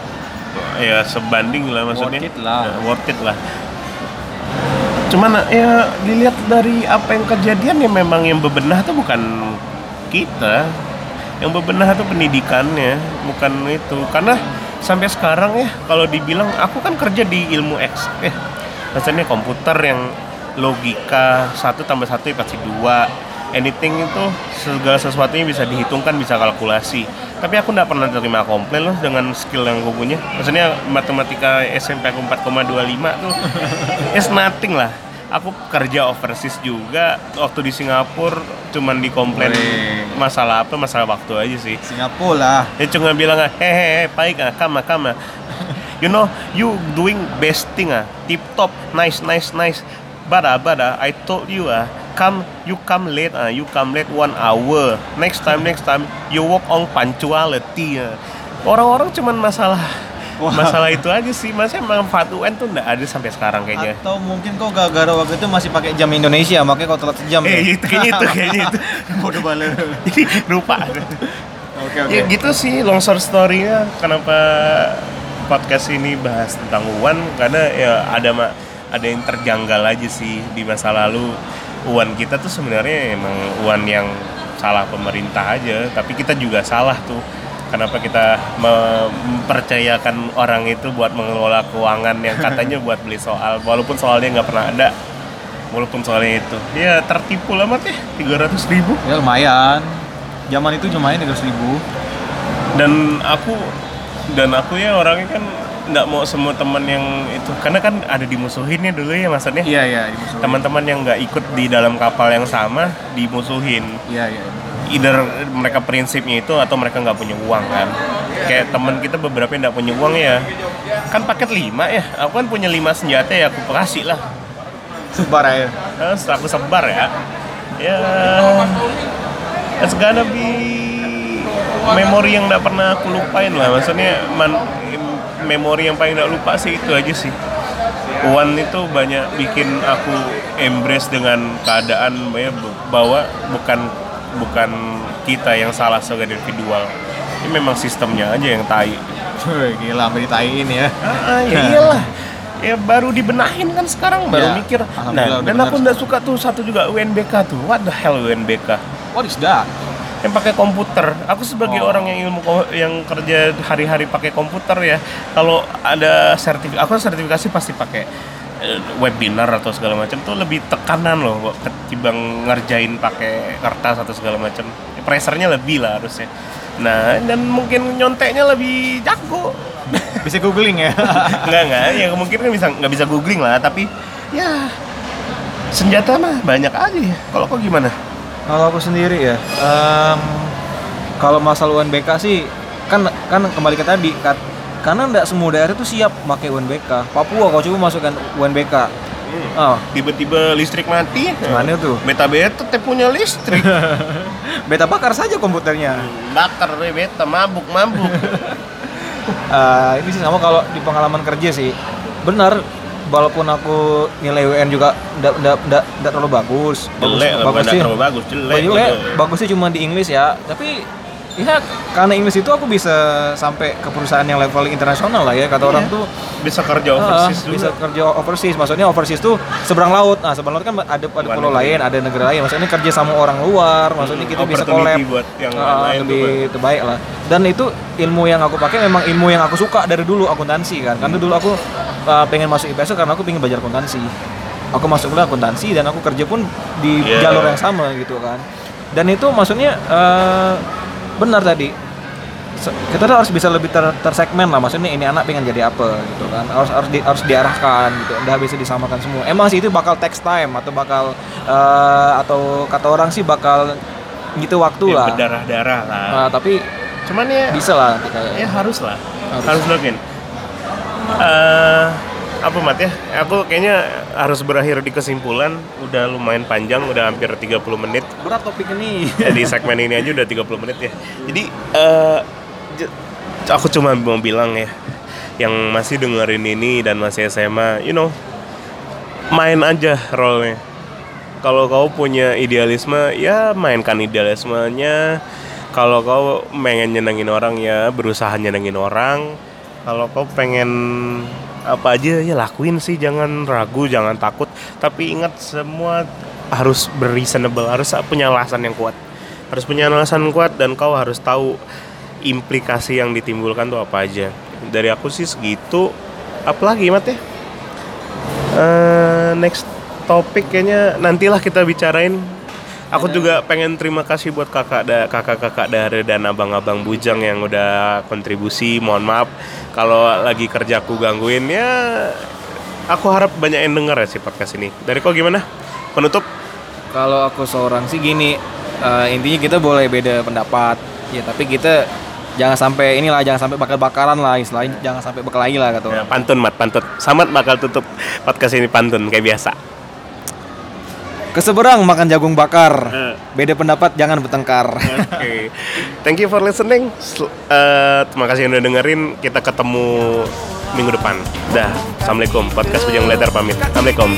ya sebanding lah maksudnya. Worth it lah. Ya, worth it lah. Cuman ya dilihat dari apa yang kejadian ya memang yang bebenah tuh bukan kita. Yang bebenah tuh pendidikannya bukan itu. Karena sampai sekarang ya kalau dibilang aku kan kerja di ilmu X eh maksudnya komputer yang logika satu tambah satu pasti dua anything itu segala sesuatunya bisa dihitungkan bisa kalkulasi. Tapi aku nggak pernah terima komplain loh dengan skill yang aku punya. Maksudnya matematika SMP aku 4,25 tuh [laughs] it's nothing lah. Aku kerja overseas juga waktu di Singapura cuman dikomplain Wih. masalah apa masalah waktu aja sih. Singapura lah. dia cuma bilang hehehe baik ah kama kama you know you doing best thing ah. Tip top nice nice nice. But ah but ah I told you ah come you come late ah you come late one hour next time next time you work on punctuality ah orang-orang cuman masalah Wah. masalah itu aja sih masih manfaat UN tuh nggak ada sampai sekarang kayaknya Atau mungkin kau gara-gara waktu itu masih pakai jam Indonesia, makanya kau telat sejam. ya? eh itu kayaknya itu [laughs] kayaknya itu Bodoh banget. jadi lupa [laughs] Oke oke. Ya gitu sih long short story-nya kenapa podcast ini bahas tentang Uwan karena ya ada ada yang terjanggal aja sih di masa lalu Uwan kita tuh sebenarnya emang Uwan yang salah pemerintah aja tapi kita juga salah tuh. Kenapa kita mempercayakan orang itu buat mengelola keuangan yang [laughs] katanya buat beli soal walaupun soalnya nggak pernah ada. Walaupun soalnya itu. Ya tertipu lah mat ya. 300 ribu. Ya lumayan. Zaman itu lumayan 300 ribu. dan aku dan aku ya orangnya kan nggak mau semua teman yang itu. Karena kan ada dimusuhin ya dulu ya maksudnya. Iya iya. teman-teman yang nggak ikut di dalam kapal yang sama dimusuhin. Iya iya. either mereka prinsipnya itu atau mereka nggak punya uang kan? Kayak teman kita beberapa yang nggak punya uang ya. Kan paket 5 ya. Aku kan punya 5 senjata ya aku kasih lah. Sebar aja. Terus aku sebar ya. Ya. It's gonna be memori yang nggak pernah aku lupain lah. Maksudnya man- memori yang paling nggak lupa sih itu aja sih Wan itu banyak bikin aku embrace dengan keadaan ya, bahwa bukan bukan kita yang salah sebagai individual ini memang sistemnya aja yang tai gila sampai ditaiin ya. Ah, ya [laughs] iyalah. Ya baru dibenahin kan sekarang baru Ya, mikir. Nah, dan aku nggak suka tuh satu juga UNBK tuh. What the hell UNBK? What is that? Yang pakai komputer. Aku sebagai Oh. orang yang ilmu yang kerja hari-hari pakai komputer ya, kalau ada sertifikasi, aku sertifikasi pasti pakai eh, webinar atau segala macam tuh lebih tekanan loh ketimbang ngerjain pakai kertas atau segala macam. Pressernya lebih lah harusnya. Nah, dan mungkin nyonteknya lebih jago. [laughs] Bisa googling ya. [laughs] Enggak enggak, ya mungkin kan bisa nggak bisa googling lah, tapi ya senjata mah banyak aja ya. Kalau kok gimana? Kalau aku sendiri ya, em, kalau masalah UNBK sih kan kan kembali ke tadi kat, karena nggak semua daerah itu siap pakai UNBK. Papua kau coba masukkan UNBK. Oh, Tiba-tiba listrik mati. Gimana tuh? Beta beta teh punya listrik. [laughs] beta bakar saja komputernya. Bakar deh beta mabuk mabuk. Eh, [laughs] ini sih sama kalau di pengalaman kerja sih, benar. Walaupun aku nilai UN juga ndak terlalu bagus. Jelek bagus bukan sih. terlalu bagus, jelek. Jelek, jelek. bagusnya cuma di Inggris ya. Tapi ya karena Inggris itu aku bisa sampai ke perusahaan yang level internasional lah ya. Kata orang tuh Bisa kerja overseas juga. bisa kerja overseas. Maksudnya overseas tuh seberang laut. Nah, seberang laut kan ada ada Luar pulau lain, ada negara lain. Maksudnya kerja sama orang luar. Maksudnya kita bisa collab buat yang Ah, lain lebih terbaik lah. Dan itu ilmu yang aku pakai memang ilmu yang aku suka dari dulu akuntansi kan. Karena dulu aku uh, pengen masuk IPS karena aku pengen belajar akuntansi. Aku masuk kuliah akuntansi dan aku kerja pun di Yeah. jalur yang sama gitu kan. Dan itu maksudnya uh, benar tadi. kita tuh harus bisa lebih ter tersegmen lah maksudnya ini anak pengen jadi apa gitu kan harus harus di- harus diarahkan gitu udah bisa disamakan semua emang sih itu bakal text time atau bakal eh, atau kata orang sih bakal gitu waktu Ya, lah berdarah-darah lah. Nah, tapi Cuman ya bisa lah kayak ya harus lah. Harus. Harus, lakuin. Eh, apa mat ya? Aku kayaknya harus berakhir di kesimpulan udah lumayan panjang, udah hampir 30 menit. berat topik ini [laughs] Ya, di segmen ini aja udah 30 menit ya. Jadi eh j- aku cuma mau bilang ya yang masih dengerin ini dan masih SMA, you know, main aja role-nya. Kalau kau punya idealisme, ya mainkan idealismenya. Kalau kau pengen nyenengin orang ya berusaha nyenengin orang. Kalau kau pengen apa aja ya lakuin sih, jangan ragu, jangan takut. Tapi ingat semua harus reasonable, harus punya alasan yang kuat. Harus punya alasan kuat dan kau harus tahu implikasi yang ditimbulkan tuh apa aja. Dari aku sih segitu. Apalagi Mat ya? Eh, next topik kayaknya nantilah kita bicarain. Aku juga pengen terima kasih buat kakak da kakak-kakak dari dan abang-abang bujang yang udah kontribusi. Mohon maaf kalau lagi kerjaku gangguin ya. Aku harap banyak yang denger ya si podcast ini. Dari kau gimana? Penutup? kalau aku seorang sih gini eh, intinya kita boleh beda pendapat ya tapi kita jangan sampai inilah jangan sampai bakar-bakaran lah istilahnya jangan sampai berkelahi lah kata Ya, pantun mat pantun. Samat bakal tutup podcast ini pantun kayak biasa. Keseberang makan jagung bakar. Eh. Beda pendapat jangan bertengkar. Oke. Okay. Thank you for listening. Uh, terima kasih yang udah dengerin. Kita ketemu minggu depan. Dah. Assalamualaikum. Podcast Bujang Letter pamit. Assalamualaikum.